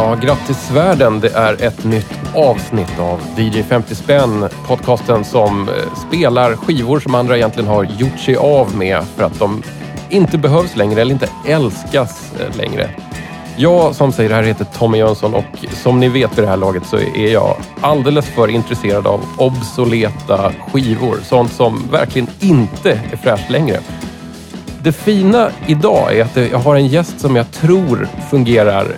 Ja, grattis världen. Det är ett nytt avsnitt av DJ 50 spänn. Podcasten som eh, spelar skivor som andra egentligen har gjort sig av med för att de inte behövs längre eller inte älskas eh, längre. Jag som säger det här heter Tommy Jönsson och som ni vet vid det här laget så är jag alldeles för intresserad av obsoleta skivor. Sånt som verkligen inte är fräscht längre. Det fina idag är att jag har en gäst som jag tror fungerar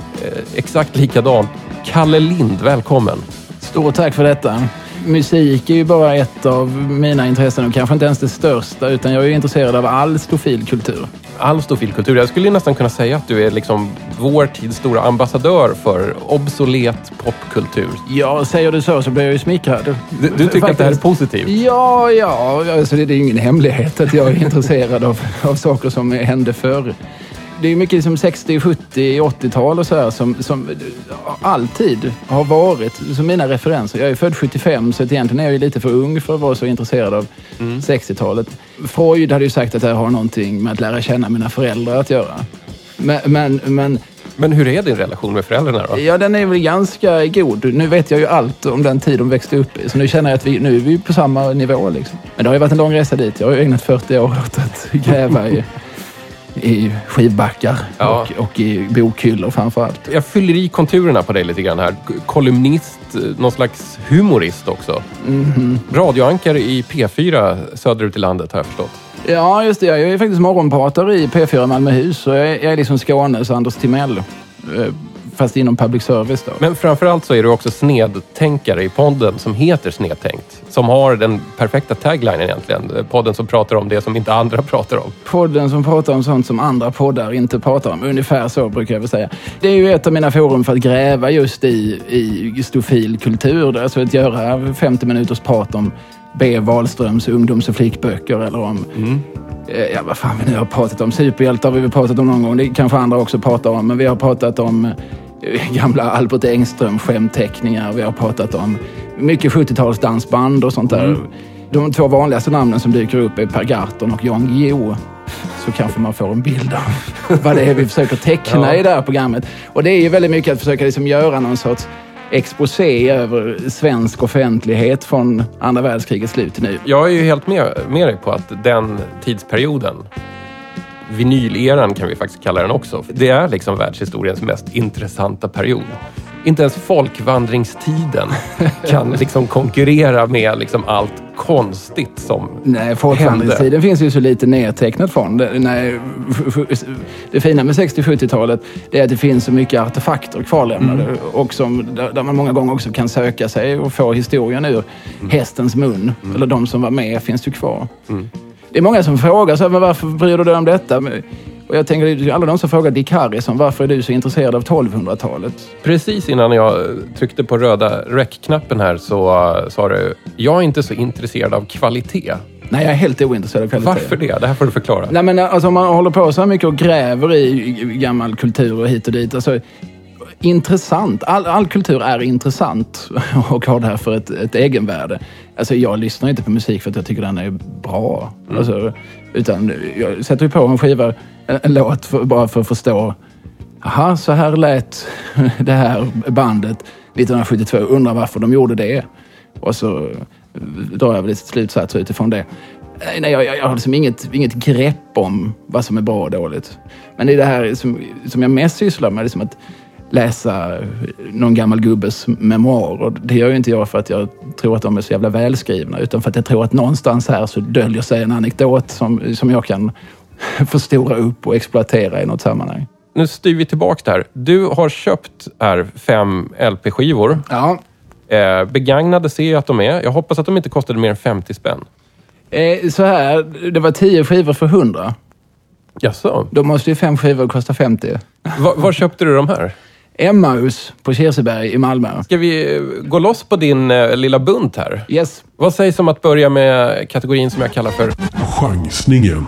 exakt likadant. Kalle Lind, välkommen! Stort tack för detta. Musik är ju bara ett av mina intressen och kanske inte ens det största utan jag är intresserad av all stofilkultur. All stofilkultur. Jag skulle nästan kunna säga att du är liksom vår tids stora ambassadör för obsolet popkultur. Ja, säger du så så blir jag ju smickrad. Du, du tycker att det här är positivt? Ja, ja. Alltså, det är ingen hemlighet att jag är intresserad av, av saker som hände förr det är mycket som 60, 70, 80-tal och så här som, som alltid har varit som mina referenser. Jag är född 75 så egentligen är jag lite för ung för att vara så intresserad av mm. 60-talet. Freud hade ju sagt att det här har någonting med att lära känna mina föräldrar att göra. Men, men, men men hur är din relation med föräldrarna då? Ja, den är väl ganska god. Nu vet jag ju allt om den tid de växte upp i. Så nu känner jag att vi, nu är vi på samma nivå. Liksom. Men det har ju varit en lång resa dit. Jag har ju ägnat 40 år åt att gräva i i skivbackar ja. och, och, i bokhyllor framför allt. Jag fyller i konturerna på dig lite grann här. Kolumnist, någon slags humorist också. Mm -hmm. Radioankare i P4 söderut i landet har jag förstått. Ja, just det. Jag är faktiskt morgonpratare i P4 Malmöhus. jag är, jag är liksom Skånes Anders Timell. Fast inom public service. Då. Men framförallt så är du också snedtänkare i podden som heter Snedtänkt. Som har den perfekta taglinen egentligen. Podden som pratar om det som inte andra pratar om. Podden som pratar om sånt som andra poddar inte pratar om. Ungefär så brukar jag väl säga. Det är ju ett av mina forum för att gräva just i, i stofil kultur. Alltså att göra 50 minuters prat om B. Wahlströms ungdoms och flickböcker eller om mm. Eh, ja, vad fan vi nu har pratat om. Superhjältar har vi pratat om någon gång. Det kanske andra också pratar om. Men vi har pratat om gamla Albert Engström skämtteckningar. Vi har pratat om mycket 70-tals dansband och sånt där. Mm. De två vanligaste namnen som dyker upp är Per Gahrton och Jan Guillou. Så kanske man får en bild av vad det är vi försöker teckna ja. i det här programmet. Och det är ju väldigt mycket att försöka liksom göra någon sorts exposé över svensk offentlighet från andra världskrigets slut till nu. Jag är ju helt med, med dig på att den tidsperioden vinyleran kan vi faktiskt kalla den också. Det är liksom världshistoriens mest intressanta period. Inte ens folkvandringstiden kan liksom konkurrera med liksom allt konstigt som Nej, folkvandringstiden hände. finns ju så lite nedtecknat från. Det, nej, det fina med 60-70-talet är att det finns så mycket artefakter kvarlämnade mm. och som, där man många gånger också kan söka sig och få historien ur mm. hästens mun. Mm. Eller de som var med finns ju kvar. Mm. Det är många som frågar så här, men varför bryr du dig om detta? Och jag tänker, alla de som frågar Dick Harrison, varför är du så intresserad av 1200-talet? Precis innan jag tryckte på röda rec-knappen här så uh, sa du, jag är inte så intresserad av kvalitet. Nej, jag är helt ointresserad av kvalitet. Varför det? Det här får du förklara. Nej, men alltså, om man håller på så här mycket och gräver i gammal kultur och hit och dit. Alltså, intressant. All, all kultur är intressant och har därför ett, ett egenvärde. Alltså jag lyssnar inte på musik för att jag tycker den är bra. Mm. Alltså, utan jag sätter på en skiva, en, en låt för, bara för att förstå. Jaha, så här lät det här bandet 1972. Undrar varför de gjorde det. Och så drar jag väl lite slutsatser utifrån det. Nej, jag, jag har liksom inget, inget grepp om vad som är bra och dåligt. Men det är det här som, som jag mest sysslar med. Liksom att läsa någon gammal gubbes memoarer. Det gör ju inte jag för att jag tror att de är så jävla välskrivna utan för att jag tror att någonstans här så döljer sig en anekdot som, som jag kan förstora upp och exploatera i något sammanhang. Nu styr vi tillbaka där. Du har köpt här fem LP-skivor. Ja. Eh, begagnade ser jag att de är. Jag hoppas att de inte kostade mer än 50 spänn. Eh, så här, det var tio skivor för 100. Jaså? Då måste ju fem skivor kosta 50. var, var köpte du de här? Emmaus på Kirseberg i Malmö. Ska vi eh, gå loss på din eh, lilla bunt här? Yes. Vad sägs om att börja med kategorin som jag kallar för chansningen?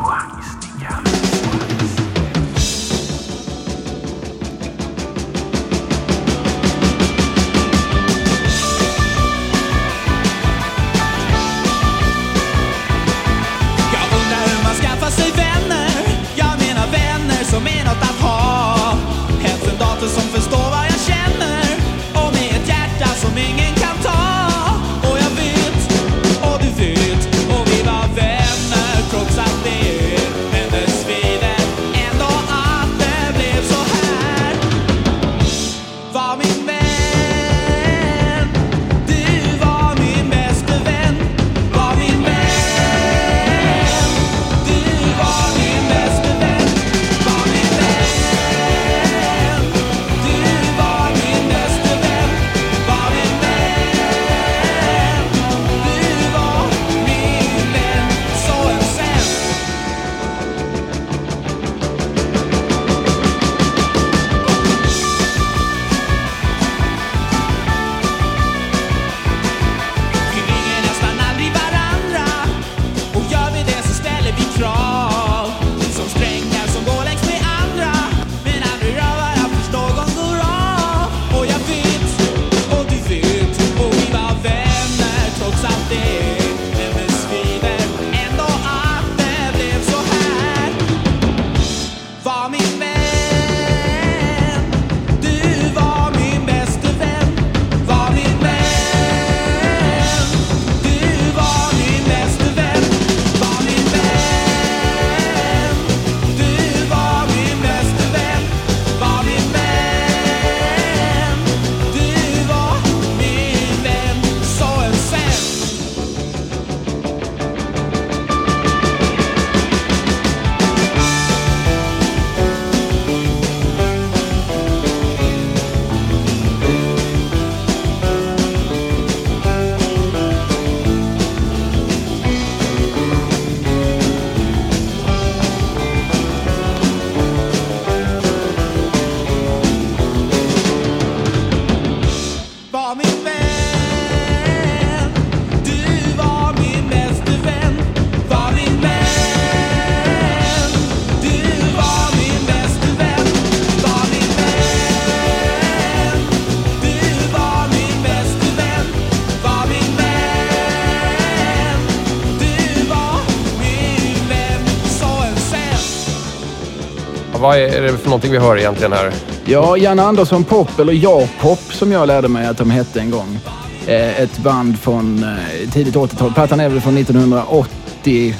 Vad är det för någonting vi hör egentligen här? Ja, Jan Andersson Pop, eller Ja-pop som jag lärde mig att de hette en gång. Eh, ett band från eh, tidigt 80-tal. Plattan är väl från 1980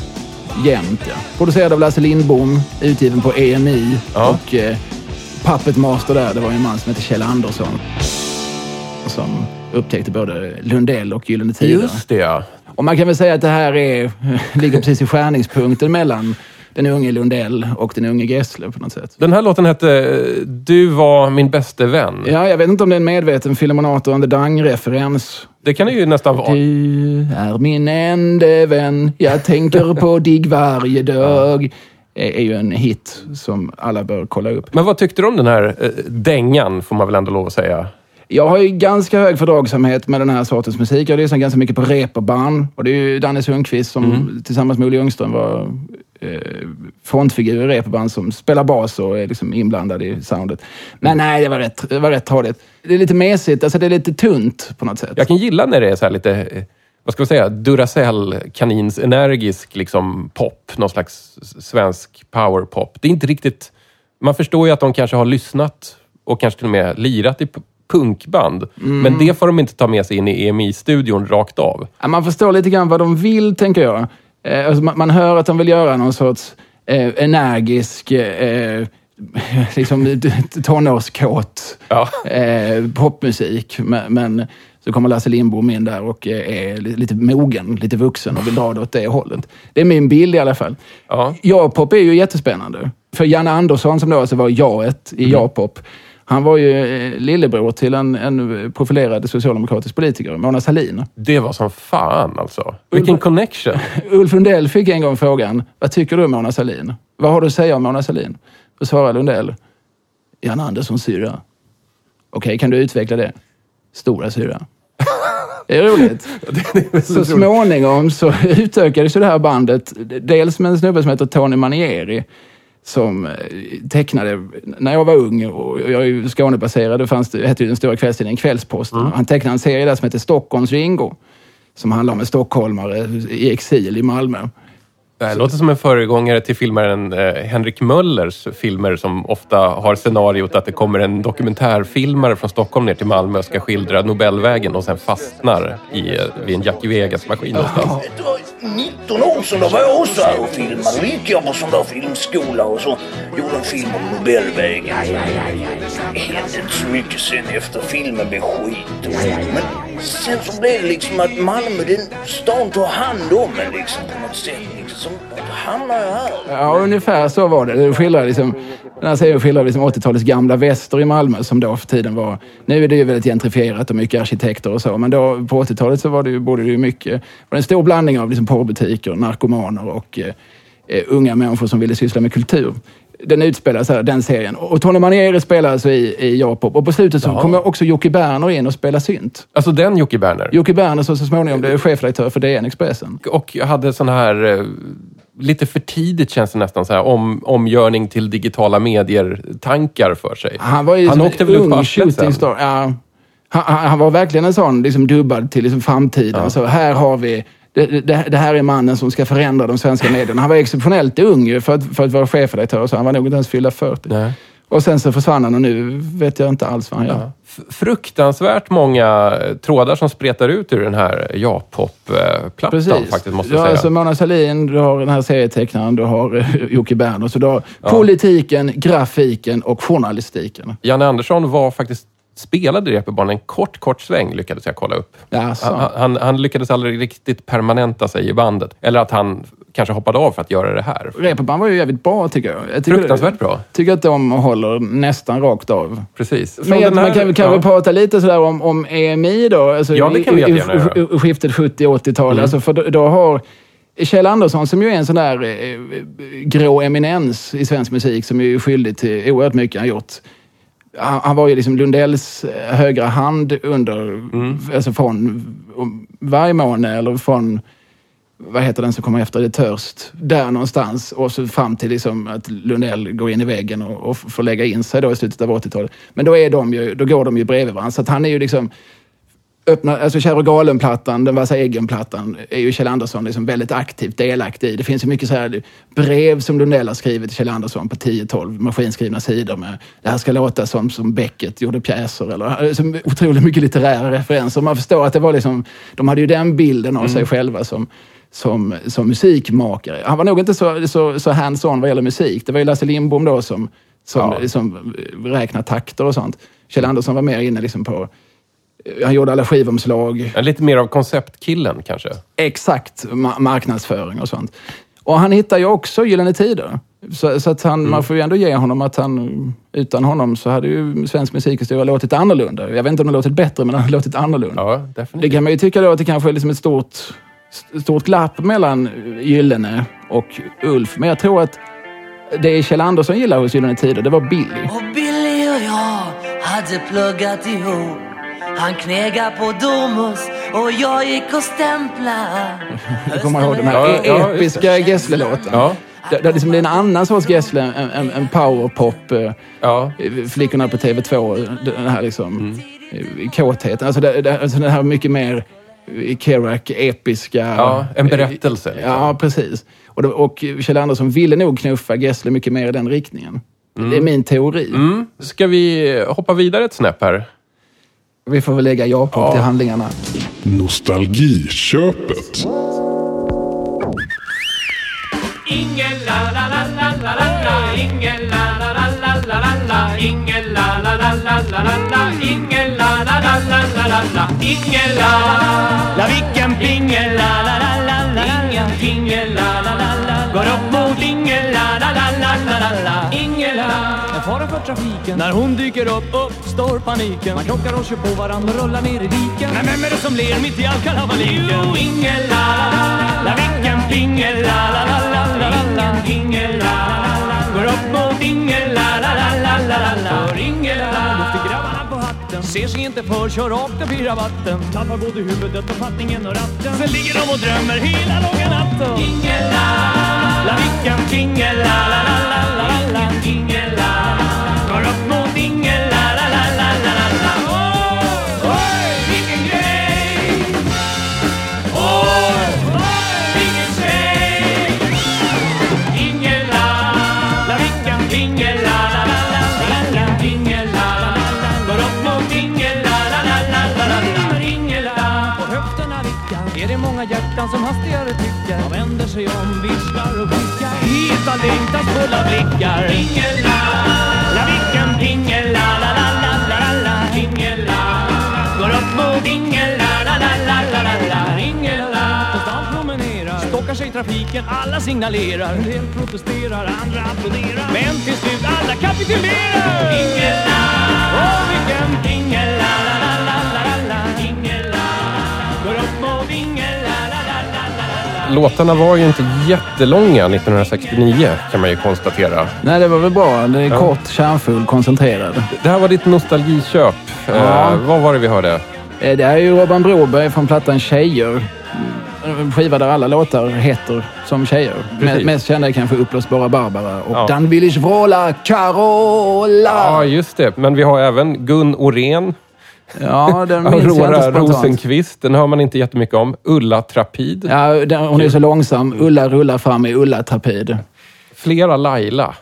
jämt. Ja. Producerad av Lasse Lindbom, utgiven på EMI. Ja. Och eh, Puppet Master där, det var en man som hette Kjell Andersson. Som upptäckte både Lundell och Gyllene Tider. Just det, ja. Och man kan väl säga att det här är, ligger precis i skärningspunkten mellan den unge Lundell och den unge Gessle på något sätt. Den här låten hette eh, Du var min bäste vän. Ja, jag vet inte om det är en medveten Filimonato and the Dang-referens. Det kan det ju nästan vara. Du är min ende vän, jag tänker på dig varje dag. är ju en hit som alla bör kolla upp. Men vad tyckte du om den här eh, dängan, får man väl ändå lov att säga? Jag har ju ganska hög fördragsamhet med den här sortens musik. Jag lyssnar ganska mycket på reeperband. Och det är ju Danne Sundqvist som tillsammans med Olle Ljungström var eh, frontfigur i reeperband som spelar bas och är liksom inblandad i soundet. Men nej, det var rätt, det var rätt tradigt. Det är lite mesigt, alltså det är lite tunt på något sätt. Jag kan gilla när det är så här lite, eh, vad ska man säga, Duracell kanins energisk liksom pop. Någon slags svensk powerpop. Det är inte riktigt... Man förstår ju att de kanske har lyssnat och kanske till och med lirat i punkband. Men det får de inte ta med sig in i EMI-studion rakt av. Ja, Man förstår lite grann vad de vill, tänker jag. Eh, alltså man, man hör att de vill göra någon sorts eh, energisk, eh, liksom tonårskåt Ja. eh, popmusik. Men, men så kommer Lasse Lindbom in där och eh, är li- lite mogen, lite vuxen och vill dra det åt det hållet. Det är min bild i alla fall. Ja. Ja-pop är ju jättespännande. För Janne Andersson, som då alltså var jaet i ja-pop, han var ju eh, lillebror till en, en profilerad socialdemokratisk politiker, Mona Sahlin. Det var som fan alltså. Vilken connection. Ulf Lundell fick en gång frågan, vad tycker du om Mona Sahlin? Vad har du att säga om Mona Sahlin? Då svarade Lundell, Jan Anderssons syrra. Okej, kan du utveckla det? Stora syrra. Det är roligt. Så småningom så utökades det här bandet, dels med en snubbe som heter Tony Manieri, som eh, tecknade, när jag var ung, och jag är ju Skånebaserad, då fanns det, hette ju den stora kvällstidningen Kvällsposten. Han tecknade en serie där som heter Stockholms Ringo, som handlar om en stockholmare i exil i Malmö. Det här låter som en föregångare till filmaren eh, Henrik Möllers filmer som ofta har scenariot att det kommer en dokumentärfilmare från Stockholm ner till Malmö och ska skildra Nobelvägen och sen fastnar i, eh, vid en Jackie Vegas-maskin någonstans. Det var 19 år sedan då var jag också här och filmade. Då gick jag på sån där filmskola och så gjorde en film om Nobelvägen. Det hände inte så mycket sen efter filmen blev skit. Men sen så blev det liksom att Malmö, den stan tog hand om en liksom på något sätt. Liksom. Jag här. Ja, ungefär så var det. det skildrar liksom, den här serien skildrar liksom 80-talets gamla väster i Malmö som då för tiden var... Nu är det ju väldigt gentrifierat och mycket arkitekter och så, men då på 80-talet så var det ju, bodde det ju mycket... Det var en stor blandning av liksom porrbutiker, narkomaner och eh, eh unga människor som ville syssla med kultur. Den utspelas här, den serien. Och Tony Manieri spelar alltså i, i Jakob. Och på slutet så Ja. kommer också Jocke Berner in och spelar synt. Alltså den Jocke Berner. Jocke Berner som så småningom blev chefredaktör för DN Expressen. Och jag hade sån här, eh, lite för tidigt känns det nästan, så här, om, omgörning till digitala medier-tankar för sig. Han var ju Han som åkte en väl ung shooting star. Ja. Han, han var verkligen en sån liksom dubbad till liksom framtiden. Så här har vi... Det, det, det här är mannen som ska förändra de svenska medierna. Han var exceptionellt ung ju för att, för att vara chefredaktör, så han var nog inte ens fyllda 40. Nej. Och sen så försvann han och nu vet jag inte alls vad han gör. F- Fruktansvärt många eh, trådar som spretar ut ur den här ja-pop-plattan faktiskt, måste jag säga. alltså Mona Sahlin, du har den här serietecknaren, du har eh, Jocke Berner. Så du har politiken, grafiken och journalistiken. Janne Andersson var faktiskt spelade reeperbahn en kort, kort sväng, lyckades jag kolla upp. Han, han, han lyckades aldrig riktigt permanenta sig i bandet. Eller att han kanske hoppade av för att göra det här. Reeperbahn var ju jävligt bra tycker jag. jag tycker Fruktansvärt bra. tycker att de håller nästan rakt av. Precis. Men Från den här- man kan, kan ja. vi prata lite sådär om, om EMI då? Alltså Ja, det kan vi jättegärna göra. Mm. skiftet 70-80-tal. Alltså för då, då har Kjell Andersson, som ju är en sån där eh, grå eminens i svensk musik, som är skyldig till oerhört mycket han gjort. Han, han var ju liksom Lundells eh, högra hand under, Mm. alltså från Vargmåne eller från vad heter den som kommer efter det, Törst, där någonstans och så fram till liksom att Lundell går in i väggen och, och får lägga in sig då i slutet av 80-talet. Men då, är de ju, då går de ju bredvid varandra. Så att han är ju liksom öppna, alltså Kär och galen-plattan, den vassa äggen-plattan, är ju Kjell Andersson liksom väldigt aktivt delaktig i. Det finns ju mycket så här brev som Lundell har skrivit till Kjell Andersson på 10-12 maskinskrivna sidor med det här ska låta som, som Beckett gjorde pjäser eller alltså, otroligt mycket litterära referenser. Man förstår att det var liksom, de hade ju den bilden av sig själva som som, som musikmakare. Han var nog inte så, så, så hands-on vad gäller musik. Det var ju Lasse Lindbom då som, som, Ja. som räknade takter och sånt. Kjell Andersson var mer inne liksom på... Han gjorde alla skivomslag. Lite mer av konceptkillen kanske. Exakt ma- marknadsföring och sånt. Och han hittar ju också Gyllene Tider. Så, så att han, man får ju ändå ge honom att han, utan honom så hade ju svensk musikhistoria låtit annorlunda. Jag vet inte om det låtit bättre, men det hade låtit annorlunda. Ja, Det definitivt. kan man ju tycka då att det kanske är liksom ett stort, stort glapp mellan Gyllene och Ulf. Men jag tror att det Kjell Andersson gillar hos Gyllene Tider, det var Billy. Och Billy och jag hade pluggat ihop Han knegade på Domus och jag gick och stämpla Du kommer ihåg den här Ja, episka Gessle-låten? Ja. Där, där liksom blir en annan sorts Gessle, en, en, en powerpop. eh, Ja. Flickorna på TV2, den här liksom mm. kåtheten. Alltså det, det, alltså det här mycket mer Kerouac-episka... Ja, en berättelse, liksom. Ja, precis. Och, och Kjell Andersson ville nog knuffa Gessle mycket mer i den riktningen. Det är min teori. Mm. Ska vi hoppa vidare ett snäpp här? Vi får väl lägga ja-pop till handlingarna. Nostalgiköpet. Ingen la la la la la la la Ingen la la la la la la la Ingen la la la la la la la Ingen la la la la la la la Ingen la La vilken pingel la la la la la Ingen pingel la la la la Går upp mot ingen la la la la la la fara för trafiken När hon dyker upp uppstår paniken Man krockar och kör på varandra rullar ner i diken Men vem är det som ler mitt i all kalabaliken? Jo, ingen la vilken pingel la la la la la la la Ingen la Går upp mot ingen la la la la la la För ingen la Lyfter grabbarna på hatten Ser sig inte för, kör rakt upp i rabatten Tappar både huvudet och fattningen och ratten Sen ligger de och drömmer hela långa natten Ingen la La vilken pingel la la la la la la la Går upp mot dingel, la la la la la la la oh, oj, vilken grej! Oh, oh, vilken tjej! Dingela, la vilken dingela, la-la-la-la-la-la vilken går upp mot dingel, la la la la la la Dingela På höfterna vickan är det många hjärtan som hastigare tycker De vänder sig om, visslar och blickar Hit av längtans fulla blickar Dingela la La vilken pingel la la la la la la la Ingen la Går upp mot ingen la la la la la la la Ingen la På stan promenerar Stockar sig trafiken, alla signalerar En del protesterar, andra applåderar Men till slut alla kapitulerar Ingen la Åh vilken pingel Låtarna var ju inte jättelånga 1969 kan man ju konstatera. Nej, det var väl bra. Det är kort, kärnfull, koncentrerad. Det här var ditt nostalgiköp. Ja. Eh, vad var det vi hörde? Eh, Det är ju Robban Broberg från plattan Tjejer. En skiva där alla låtar heter som tjejer. Precis. Me- Mest kända är kanske Upplösbara Barbara och Ja. Dan will ich vråla Carola. Ja, just det. Men vi har även Gun Orén. Ja, den minns Aurora Rosenqvist, den hör man inte jättemycket om. Ulla Trapid. Ja, den, hon är så långsam. Ulla rullar fram i Ulla Trapid. Flera Laila.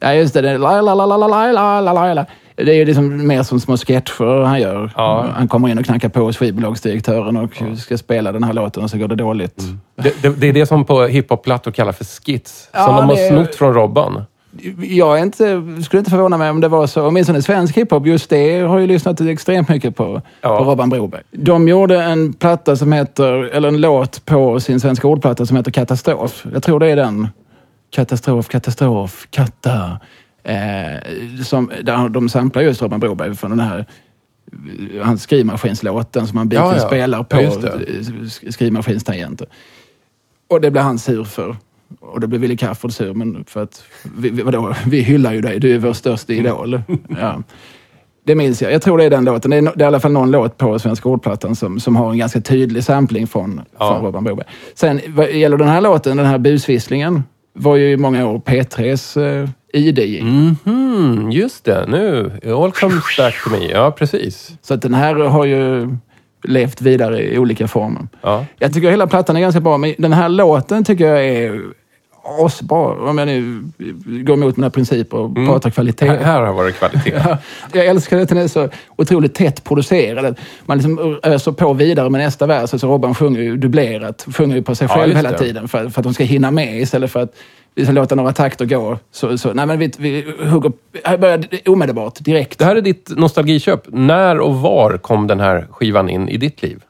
Ja, just det. Den, Laila, Laila, Laila, Laila. Det är ju liksom mer som små sketcher han gör. Ja. Han kommer in och knackar på hos skivbolagsdirektören och ja. ska spela den här låten och så går det dåligt. Mm. Det, det, det, är det som på hiphop-plattor kallas för skits, ja, som de har snott från Robban. Jag är inte, skulle inte förvåna mig om det var så. Åtminstone svensk hiphop, just det har jag lyssnat extremt mycket på, Ja. på Robban Broberg. De gjorde en platta som heter, eller en låt på sin svenska ordplatta som heter Katastrof. Jag tror det är den. Katastrof, katastrof, katta. Eh, som, där de samplar just Robban Broberg från den här hans skrivmaskinslåten som han bitvis Ja, ja. spelar på eh, sk- skrivmaskinstangenter. Och det blev han sur för. Och det blev Wille Crafoord sur, men för att vi, vi, vadå, vi hyllar ju dig, du är vår största idol. Ja. Det minns jag. Jag tror det är den låten. Det är, det är i alla fall någon låt på Svenska ordplattan som, som har en ganska tydlig sampling från, Ja. från Robban Broberg. Sen vad gäller den här låten, den här busvisslingen, var ju i många år P3s eh, ID. Mhm, just det. Nu. All comes back to me. Ja, precis. Så att den här har ju levt vidare i olika former. Ja. Jag tycker hela plattan är ganska bra, men den här låten tycker jag är asbra. Om jag nu går emot mina principer och pratar kvalitet. Här, här har varit kvalitet. Ja, jag älskar att den är så otroligt tätt producerad. Man liksom öser på vidare med nästa vers. Alltså Robban sjunger ju dubblerat, sjunger ju på sig Ja, själv just hela tiden för, för att de ska hinna med istället för att vi ska låta några takter gå. Så, så, nej, men vi, vi hugger här börjar omedelbart, direkt. Det här är ditt nostalgiköp. När och var kom den här skivan in i ditt liv?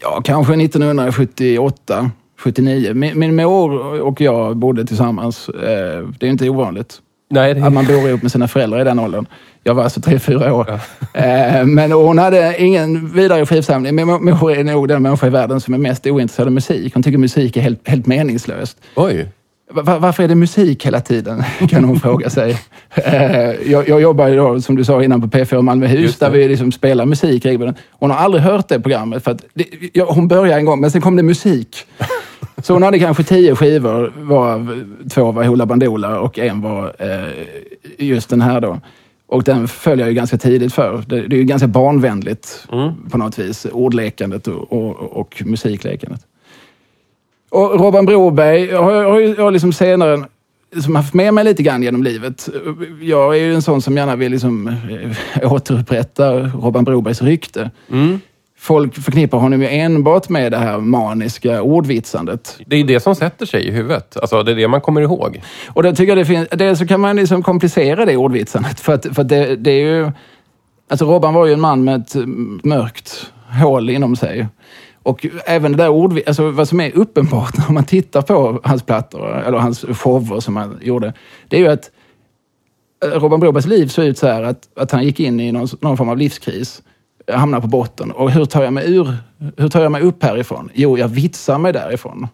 Ja, kanske 1978, 79. Min, min mor och jag bodde tillsammans. Eh, Det är inte ovanligt. Nej, det... att man bor ihop med sina föräldrar i den åldern. Jag var alltså tre, fyra år. Eh, Men hon hade ingen vidare skivsamling. Min mor är nog den människa i världen som är mest ointresserad av musik. Hon tycker musik är helt, helt meningslöst. Oj. Va- Varför är det musik hela tiden? Kan hon fråga sig. Eh, Jag, jag jobbar ju då, som du sa innan, på P4 Malmöhus där vi liksom spelar musik regelbundet. Hon har aldrig hört det programmet. För att det, ja, hon började en gång, men sen kom det musik. Så hon hade kanske tio skivor, varav två var Hoola Bandoola och en var eh, just den här då. Och den följer jag ju ganska tidigt för. Det, det är ju ganska barnvänligt på något vis. Ordlekandet och, och, och musiklekandet. Och Robban Broberg har jag, har jag har liksom senare liksom haft med mig lite grann genom livet. Jag är ju en sån som gärna vill liksom, eh, återupprätta Robban Brobergs rykte. Folk förknippar honom ju enbart med det här maniska ordvitsandet. Det är det som sätter sig i huvudet. Alltså, det är det man kommer ihåg. Och då tycker jag det finns, dels så kan man liksom komplicera det ordvitsandet. För att, för att det, det är ju... Alltså Robban var ju en man med ett mm, mörkt hål inom sig. Och även det där ordvitsandet, alltså vad som är uppenbart när man tittar på hans plattor, eller hans shower som han gjorde, det är ju att eh, Robban Brobergs liv såg ut så här att, att han gick in i någon, någon form av livskris, hamnar på botten. Och hur tar jag mig ur? Hur tar jag mig upp härifrån? Jo, jag vitsar mig därifrån.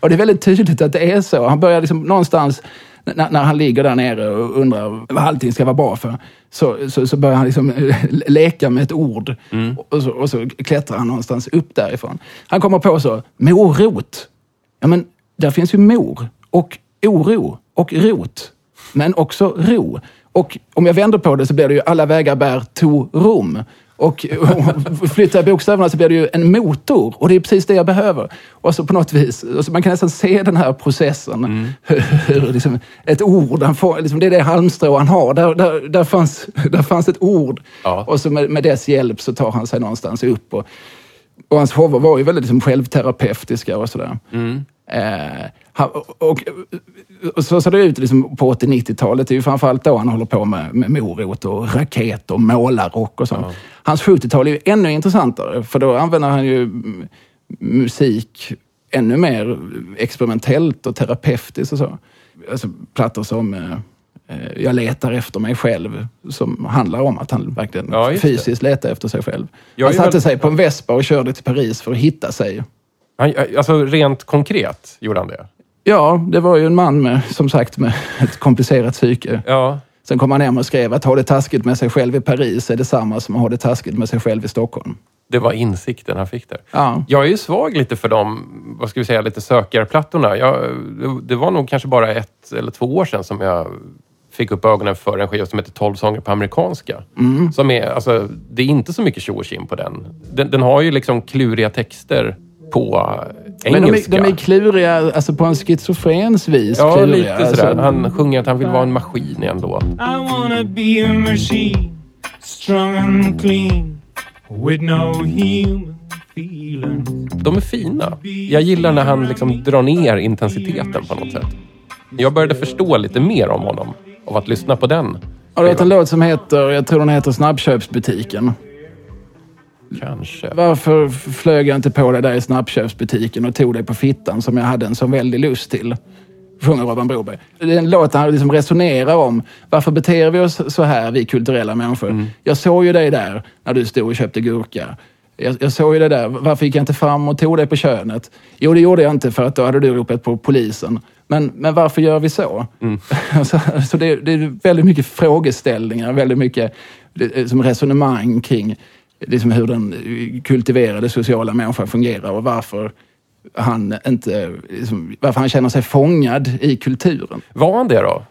Och det är väldigt tydligt att det är så. Han börjar liksom någonstans, när, när han ligger där nere och undrar vad allting ska vara bra för, så, så, så börjar han liksom leka med ett ord. Och, så, och så klättrar han någonstans upp därifrån. Han kommer på så, morot. Ja, men där finns ju mor och oro och rot, men också ro. Och om jag vänder på det så blir det ju alla vägar bär to Rom. Och, och flyttar bokstäverna så blir det ju en motor. Och det är precis det jag behöver. Och så på något vis, och så man kan nästan se den här processen. Hur liksom ett ord, han får, liksom det är det halmstrå han har. Där, där, där, fanns, där fanns ett ord. Ja. Och så med, med dess hjälp så tar han sig någonstans upp. Och, och hans shower var ju väldigt liksom självterapeutiska och sådär. Eh, han, och, och så ser det ut liksom på 80-90-talet. Det är ju framförallt då han håller på med, med morot och raket och målarrock och sånt. Hans 70-tal är ju ännu intressantare, för då använder han ju musik ännu mer experimentellt och terapeutiskt och så. Alltså plattor som eh, eh, Jag letar efter mig själv, som handlar om att han verkligen Ja, fysiskt letar efter sig själv. Jag han satte väl- sig på en Vespa och körde till Paris för att hitta sig. Han, alltså, rent konkret gjorde han det. Ja, det var ju en man med, som sagt, med ett komplicerat psyke. Ja. Sen kom han hem och skrev att ha det taskigt med sig själv i Paris är detsamma som att ha det taskigt med sig själv i Stockholm. Det var insikten han fick där. Ja. Jag är ju svag lite för de, vad ska vi säga, lite sökarplattorna. Jag, det- var nog kanske bara ett eller två år sedan som jag fick upp ögonen för en skiva som heter 12 sånger på amerikanska. Mm. Som är, alltså, det är inte så mycket tjo och på den. den. Den har ju liksom kluriga texter på Men engelska. de är, de är kluriga, alltså på en schizofrens vis. ja, kluriga. lite sådär. Alltså, Han sjunger att han vill vara en maskin igen då. I wanna be a machine, strong and clean, with no human feelings. De är fina. Jag gillar när han liksom drar ner intensiteten på något sätt. Jag började förstå lite mer om honom av att lyssna på den. Har du hört en låt som heter, jag tror den heter Snabbköpsbutiken. Kanske. Varför flög jag inte på det där i snabbköpsbutiken och tog det på fittan som jag hade en sån väldig lust till? Sjunger Robban Broberg. Det är en låt där han liksom resonerar om varför beter vi oss så här, vi kulturella människor? Jag såg ju dig där när du stod och köpte gurka. Jag, jag såg ju det där. Varför gick jag inte fram och tog dig på könet? Jo, det gjorde jag inte för att då hade du ropat på polisen. Men, men varför gör vi så? så så det, det är väldigt mycket frågeställningar, väldigt mycket det, som resonemang kring liksom hur den kultiverade sociala människan fungerar och varför han, inte, liksom, varför han känner sig fångad i kulturen. Var han det då?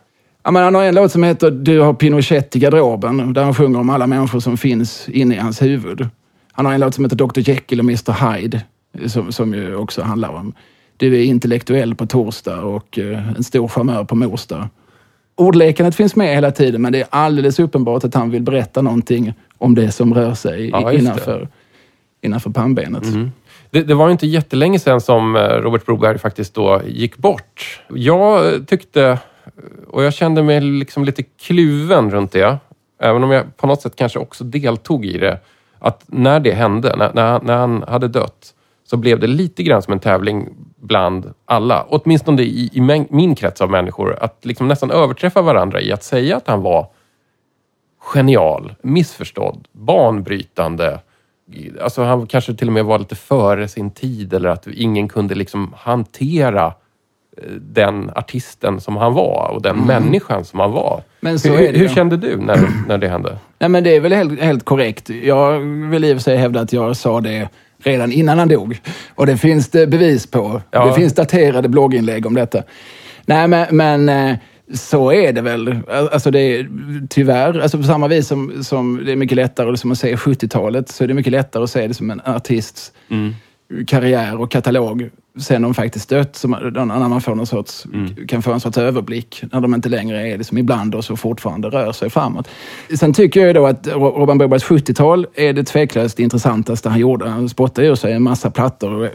Ja, men han har en låt som heter Du har Pinochet i garderoben, där han sjunger om alla människor som finns inne i hans huvud. Han har en låt som heter Dr Jekyll och Mr Hyde, som, som ju också handlar om du är intellektuell på torsdag och eh, en stor charmör på morsdag. Ordlekandet finns med hela tiden, men det är alldeles uppenbart att han vill berätta någonting om det som rör sig Ja. Mm. innanför, innanför pannbenet. Det, det var inte jättelänge sedan som eh, Robert Broberg faktiskt då gick bort. Jag eh, tyckte, och jag kände mig liksom lite kluven runt det, även om jag på något sätt kanske också deltog i det, att när det hände, när, när, när han hade dött, så blev det lite grann som en tävling bland alla, åtminstone i, i min, min krets av människor, att liksom nästan överträffa varandra i att säga att han var genial, missförstådd, banbrytande. Alltså han kanske till och med var lite före sin tid eller att ingen kunde liksom hantera eh, den artisten som han var och den människan som han var. Mm. Men så hur, är det hur kände du när, när det hände? Nej, men det är väl helt, helt korrekt. Jag vill i och för sig hävda att jag sa det redan innan han dog. Och det finns det bevis på. Ja. Det finns daterade blogginlägg om detta. Nej, men, men eh, så är det väl. Alltså det är, tyvärr, alltså på samma vis som, som det är mycket lättare liksom att se 70-talet, så är det mycket lättare att se det som en artists karriär och katalog sen de faktiskt dött, som, när man får någon sorts, kan få en sorts överblick, när de inte längre är liksom ibland och fortfarande rör sig framåt. Sen tycker jag ju då att Ro- Robban Brobergs 70-tal är det tveklöst det intressantaste han gjorde. Han spottade ur sig en massa plattor.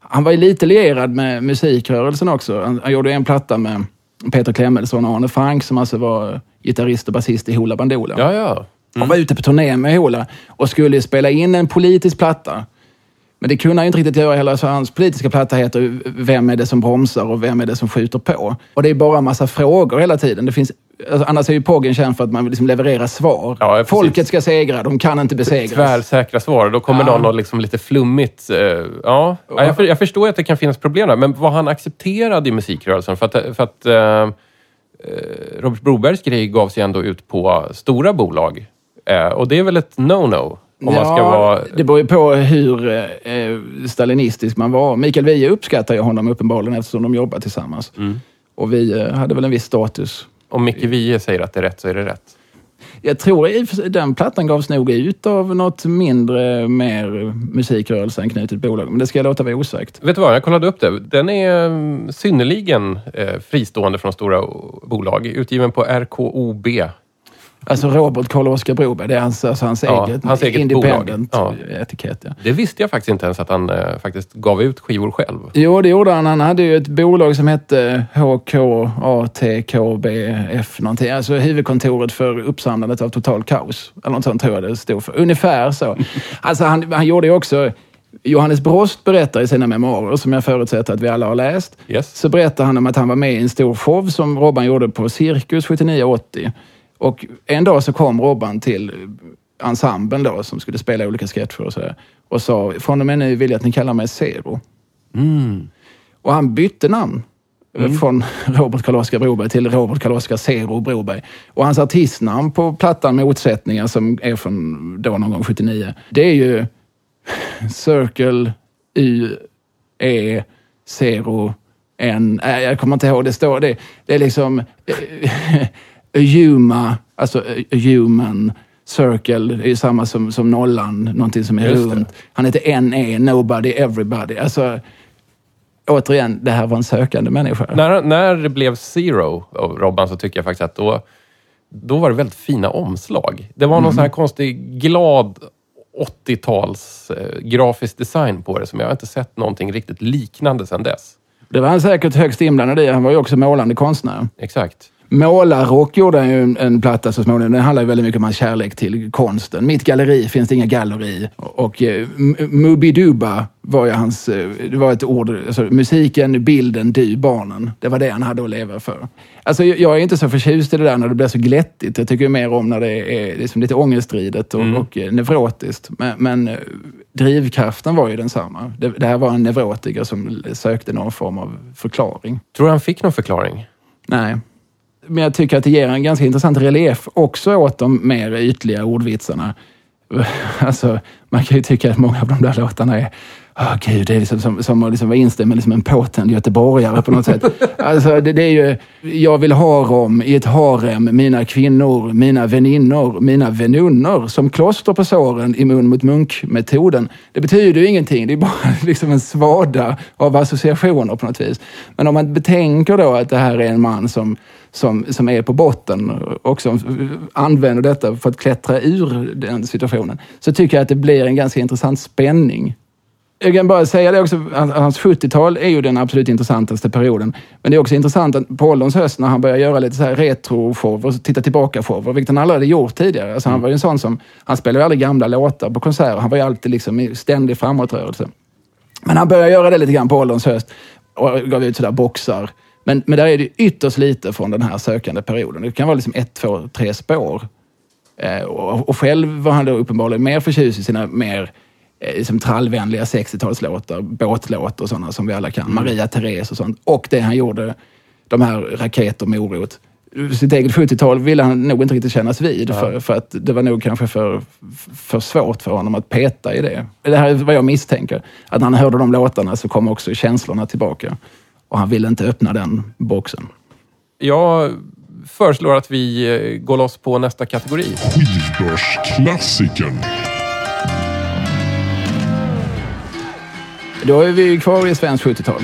Han var ju lite lierad med musikrörelsen också. Han, han gjorde en platta med Peter Klemensson och Arne Frank som alltså var gitarrist och basist i Hoola Bandoola. Ja, ja. Han var ute på turné med Hoola och skulle spela in en politisk platta. Men det kunde han ju inte riktigt göra heller, så hans politiska platta heter Vem är det som bromsar och vem är det som skjuter på? Och det är bara en massa frågor hela tiden. Det finns, alltså, annars är ju Poggen känd för att man vill liksom leverera svar. Ja. Folket ska segra, de kan inte besegras. Tvärsäkra svar. Då kommer Ja. någon och liksom lite flummigt... eh, ja, ja jag, för, jag förstår att det kan finnas problem där, men var han accepterad i musikrörelsen? För att, för att eh, eh, Robert Brobergs grej gavs ju ändå ut på stora bolag. Eh, och det är väl ett no-no? Om man ska Ja, vara... Det beror ju på hur eh, stalinistisk man var. Mikael Wiehe uppskattar ju honom uppenbarligen eftersom de jobbar tillsammans. Mm. Och vi eh, hade väl en viss status. Om Micke Wiehe säger att det är rätt så är det rätt. Jag tror sig den plattan gavs nog ut av något mindre, mer musikrörelseanknutet bolag. Men det ska jag låta vara osagt. Vet du vad, jag kollade upp det. Den är mm, synnerligen eh, fristående från stora bolag. Utgiven på RKOB. Alltså Robert Karl Oskar Broberg, det är hans, alltså hans Ja, eget, hans eget independent bolag. etikett. Ja. Det visste jag faktiskt inte ens att han eh, faktiskt gav ut skivor själv. Jo, det gjorde han. Han hade ju ett bolag som hette HKATKBF någonting. Alltså huvudkontoret för uppsamlandet av total kaos. Eller något sånt tror jag det stod för. Ungefär så. Alltså han, han gjorde ju också... Johannes Brost berättar i sina memoarer, som jag förutsätter att vi alla har läst, Yes. så berättar han om att han var med i en stor show som Robban gjorde på Cirkus 79-80. Och en dag så kom Robban till ensemblen då, som skulle spela olika sketcher och sådär. Och sa, från och med nu vill jag att ni kallar mig Zero. Och han bytte namn. Från Robert Karl-Oskar Broberg till Robert Karl-Oskar Zero Broberg. Och hans artistnamn på plattan Motsättningar, som är från då någon gång 79, det är ju Circle U E Zero N. Nej, jag kommer inte ihåg. Det står det. Det är liksom eh, a huma, alltså a human circle. Det är ju samma som, som nollan, någonting som är Just det. runt. Han heter NE, nobody, everybody. Alltså, återigen, det här var en sökande människa. När, när det blev Zero av Robban så tycker jag faktiskt att då, då var det väldigt fina omslag. Det var någon sån här konstig glad 80-tals eh, grafisk design på det som jag inte sett någonting riktigt liknande sedan dess. Det var han säkert högst inblandad i. Han var ju också målande konstnär. Exakt. Målarrock gjorde han ju en, en platta så småningom. Den handlar ju väldigt mycket om hans kärlek till konsten. Mitt galleri finns det inga galleri. Och eh, Mubiduba var ju hans... eh, Det var ett ord. Alltså, musiken, bilden, du, barnen. Det var det han hade att leva för. Alltså, jag är inte så förtjust i det där när det blir så glättigt. Jag tycker mer om när det är liksom lite ångestridet och, och eh, nevrotiskt. Men, men eh, drivkraften var ju densamma. Det, det här var en neurotiker som sökte någon form av förklaring. Tror du han fick någon förklaring? Nej. Men jag tycker att det ger en ganska intressant relief också åt de mer ytliga ordvitsarna. Alltså, man kan ju tycka att många av de där låtarna är Ah, gud, det är liksom som, som att liksom vara instämd med liksom en påtänd göteborgare på något sätt. Alltså, det, det är ju, jag vill ha dem i ett harem, mina kvinnor, mina väninnor, mina vänunnor, som kloster på såren i mun mot munk-metoden. Det betyder ju ingenting, det är bara liksom en svada av associationer på något vis. Men om man betänker då att det här är en man som som, som är på botten och som använder detta för att klättra ur den situationen, så tycker jag att det blir en ganska intressant spänning. Jag kan bara säga det också, hans 70-tal är ju den absolut intressantaste perioden. Men det är också intressant att på ålderns höst när han börjar göra lite så här retro-shower, titta tillbaka-shower, vilket han aldrig hade gjort tidigare. Alltså han var ju en sån som, han spelade ju aldrig gamla låtar på konserter. Han var ju alltid liksom i ständig framåtrörelse. Men han började göra det lite grann på ålderns höst och gav ut sådär boxar men, men där är det ytterst lite från den här sökande perioden. Det kan vara liksom ett, två, tre spår. Eh, och, och, själv var han då uppenbarligen mer förtjust i sina mer liksom trallvänliga 60-talslåtar, båtlåtar och sådana som vi alla kan. Mm. Maria Therese och sånt. Och det han gjorde, de här Raket och morot. Sitt eget 70-tal ville han nog inte riktigt kännas vid, ja. för, för att det var nog kanske för, för svårt för honom att peta i det. Det här är vad jag misstänker. Att när han hörde de låtarna så kom också känslorna tillbaka. Och han ville inte öppna den boxen. Jag föreslår att vi eh, går loss på nästa kategori. Skivbörsklassikern. Då är vi kvar i svensk 70-tal.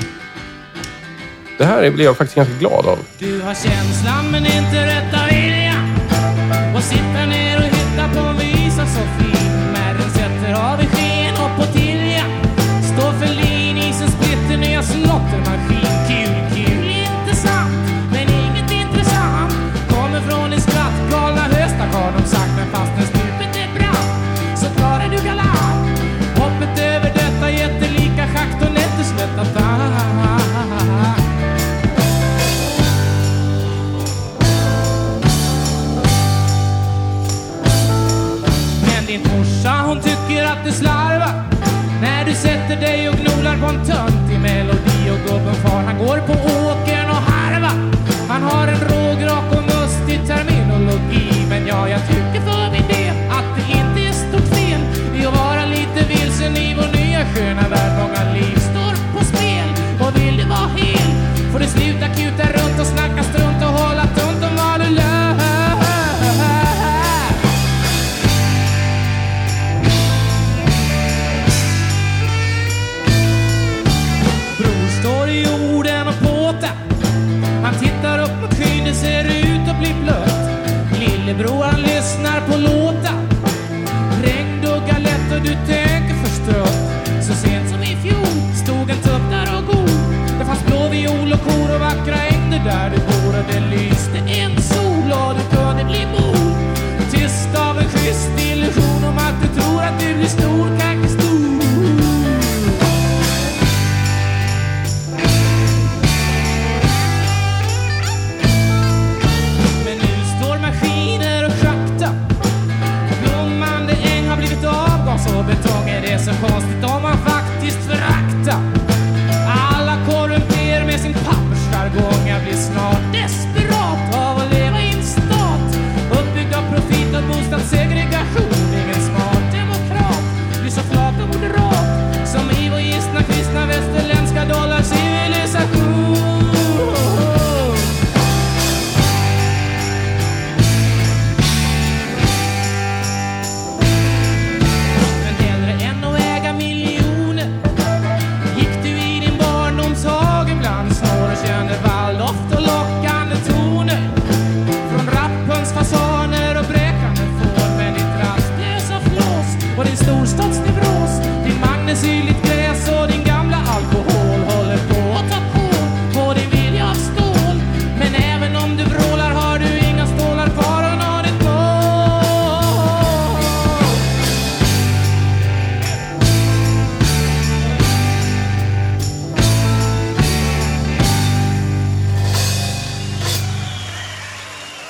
Det här blir jag faktiskt ganska glad av. Du har känslan men inte rätta viljan. Och sitta ner och far han går på sol och kor och vackra ängder där du bor. Och det lyste en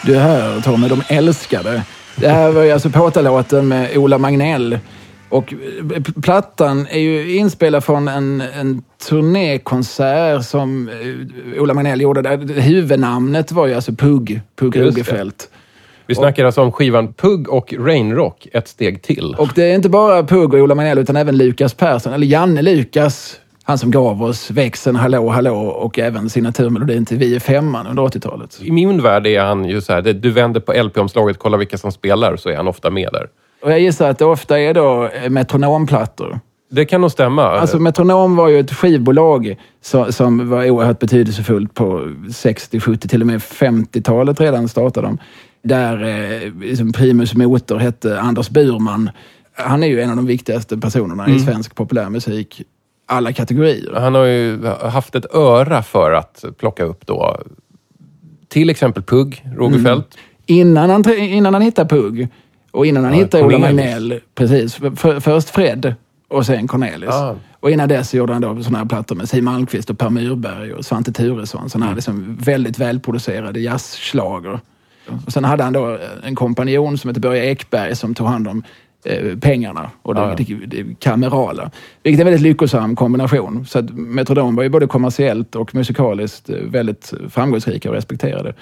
Du hör Tommy, de älskade. Det här var ju alltså Påtalåten med Ola Magnell. Och eh, plattan är ju inspelad från en, en turnékonsert som eh, Ola Magnell gjorde. Där huvudnamnet var ju alltså Pugg, Pugg Rugefeldt. Vi snackar alltså om skivan Pugg och Rainrock, ett steg till. Och det är inte bara Pugh och Ola Magnell utan även Lukas Persson, eller Janne Lukas. Han som gav oss växeln Hallå Hallå och även signaturmelodin till Vi är femman under 80-talet. I min värld är han ju så här, du vänder på LP-omslaget, kollar vilka som spelar, så är han ofta med där. Och jag gissar att det ofta är då eh, metronomplattor. Det kan nog stämma. Alltså Metronom var ju ett skivbolag som, som var oerhört betydelsefullt på 60, 70, till och med 50-talet redan startade de. Där eh, liksom primus motor hette Anders Burman. Han är ju en av de viktigaste personerna i svensk populärmusik. Alla kategorier. Han har ju haft ett öra för att plocka upp då till exempel Pugg, Rogefeldt. Innan han, innan han hittade Pugg och innan han Ja, hittade Ola. Magnell. Precis. För, först Fred och sen Cornelis. Ah. Och innan dess gjorde han då såna här plattor med Siw Malmkvist och Per Myrberg och Svante Thuresson. Såna här liksom väldigt välproducerade jazzschlager. Och sen hade han då en kompanjon som hette Börje Ekberg som tog hand om pengarna och det, Ja. det, det kamerala. Vilket är en väldigt lyckosam kombination. Så att Metrodom var ju både kommersiellt och musikaliskt eh, väldigt framgångsrika och respekterade.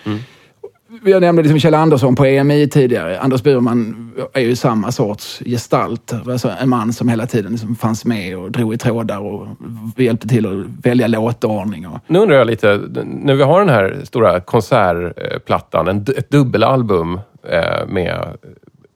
Jag nämnde liksom Kjell Andersson på EMI tidigare. Anders Burman är ju samma sorts gestalt. Alltså en man som hela tiden liksom fanns med och drog i trådar och hjälpte till att välja låtordning. Och, Nu undrar jag lite, när vi har den här stora konsertplattan, ett dubbelalbum eh, med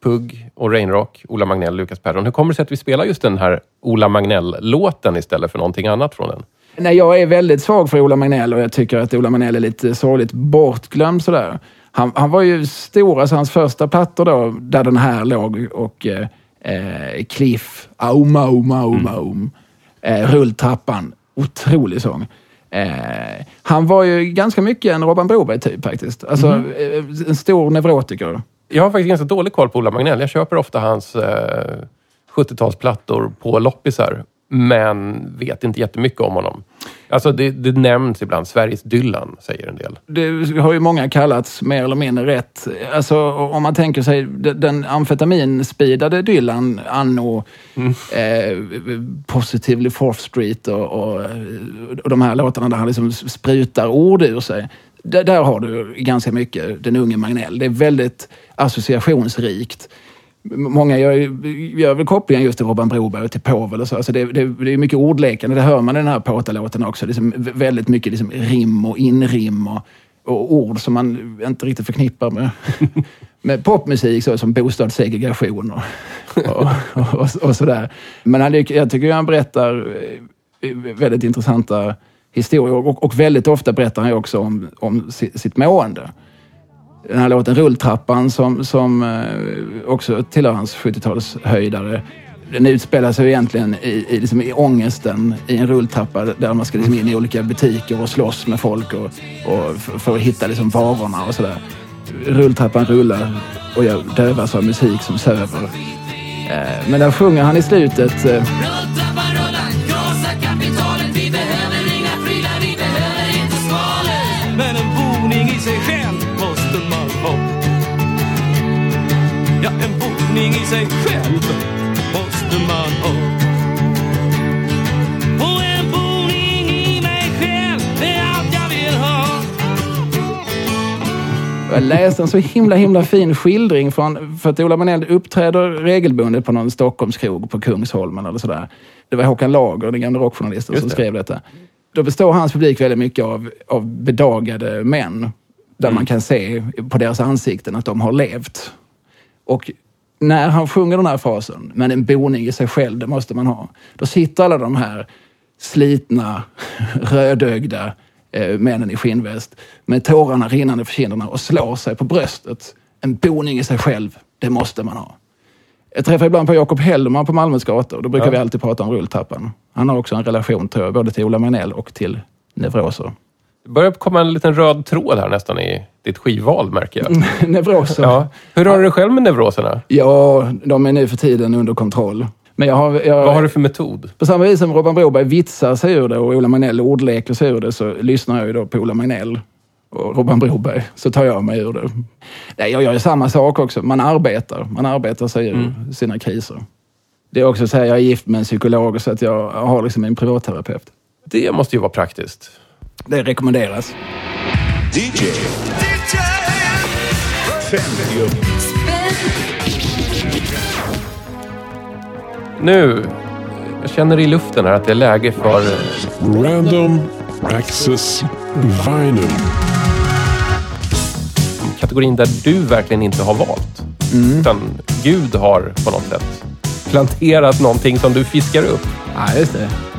Pugg och Rainrock, Ola Magnell, Lukas Persson. Hur kommer det sig att vi spelar just den här Ola Magnell-låten istället för någonting annat från den? Nej, jag är väldigt svag för Ola Magnell och jag tycker att Ola Magnell är lite sorgligt bortglömd sådär. Han, han var ju stor, alltså hans första plattor då, där den här låg och eh, eh, Cliff, Aum, Aum, Aum, Aum, eh, Rulltrappan, otrolig sång. Eh, han var ju ganska mycket en Robban Broberg-typ faktiskt. Alltså eh, en stor neurotiker. Jag har faktiskt ganska dålig koll på Ola Magnell. Jag köper ofta hans eh, 70-talsplattor på loppisar, men vet inte jättemycket om honom. Alltså det, det nämns ibland, Sveriges Dylan, säger en del. det har ju många kallats mer eller mindre rätt. Alltså om man tänker sig de- den amfetaminspidade Dylan anno eh, Positively Fourth Street och, och, och de här låtarna där han liksom sprutar ord ur sig. Där, där har du ganska mycket den unge Magnell. Det är väldigt associationsrikt. Många gör, gör väl kopplingen just till Robban Broberg och till Povel och så. Alltså det, det, det är mycket ordlekande. Det hör man i den här påtalåten också. Liksom väldigt mycket liksom rim och inrim och, och ord som man inte riktigt förknippar med, med popmusik, så som bostadssegregation och, och, och, och sådär. Men han, jag tycker ju han berättar eh, väldigt intressanta historier och, och väldigt ofta berättar han ju också om, om sitt mående den här låten Rulltrappan som, som eh, också tillhör hans 70-talshöjdare. Den utspelar sig egentligen i, i, liksom i ångesten i en rulltrappa där man ska liksom in i olika butiker och slåss med folk och, och för, för att hitta liksom varorna och sådär. Rulltrappan rullar och jag dövas av musik som söver. Eh, men där sjunger han i slutet eh, Rulltrappan rullar, krossa kapital Ja, en boning i sig själv måste man ha. Och en boning i mig själv är allt jag vill ha. Jag läste en så himla, himla fin skildring från, för att Ola Magnell uppträder regelbundet på någon Stockholmskrog på Kungsholmen eller sådär. Det var Håkan Lager, den gamla rockjournalisten, som det. skrev detta. Då består hans publik väldigt mycket av, av bedagade män. Där man kan se på deras ansikten att de har levt. Och när han sjunger den här frasen, men en boning i sig själv, det måste man ha. Då sitter alla de här slitna, rödögda eh, männen i skinnväst med tårarna rinnande för kinderna och slår sig på bröstet. En boning i sig själv, det måste man ha. Jag träffar ibland på Jakob Hellman på Malmös gator. Då brukar Ja. vi alltid prata om rulltrappan. Han har också en relation, tror jag, både till Ola Magnell och till neuroser. Det börjar komma en liten röd tråd här nästan i ditt skivval, märker jag. neuroser? Ja. Hur har du det själv med neuroserna? ja, de är nu för tiden under kontroll. Men jag har, jag, Vad har du för metod? På samma vis som Robban Broberg vitsar sig ur det och Ola Magnell ordleker sig ur det så lyssnar jag ju då på Ola Magnell och Robban Broberg. Så tar jag mig ur det. Nej, jag gör ju samma sak också. Man arbetar. Man arbetar sig ur sina kriser. Det är också så här, jag är gift med en psykolog så att jag har liksom en privatterapeut. Det måste ju vara praktiskt. Det rekommenderas. DJ. 50 Nu, jag känner i luften här att det är läge för Random Access Vinyl. kategorin där du verkligen inte har valt. Utan Gud har på något sätt planterat någonting som du fiskar upp. Ja, just det.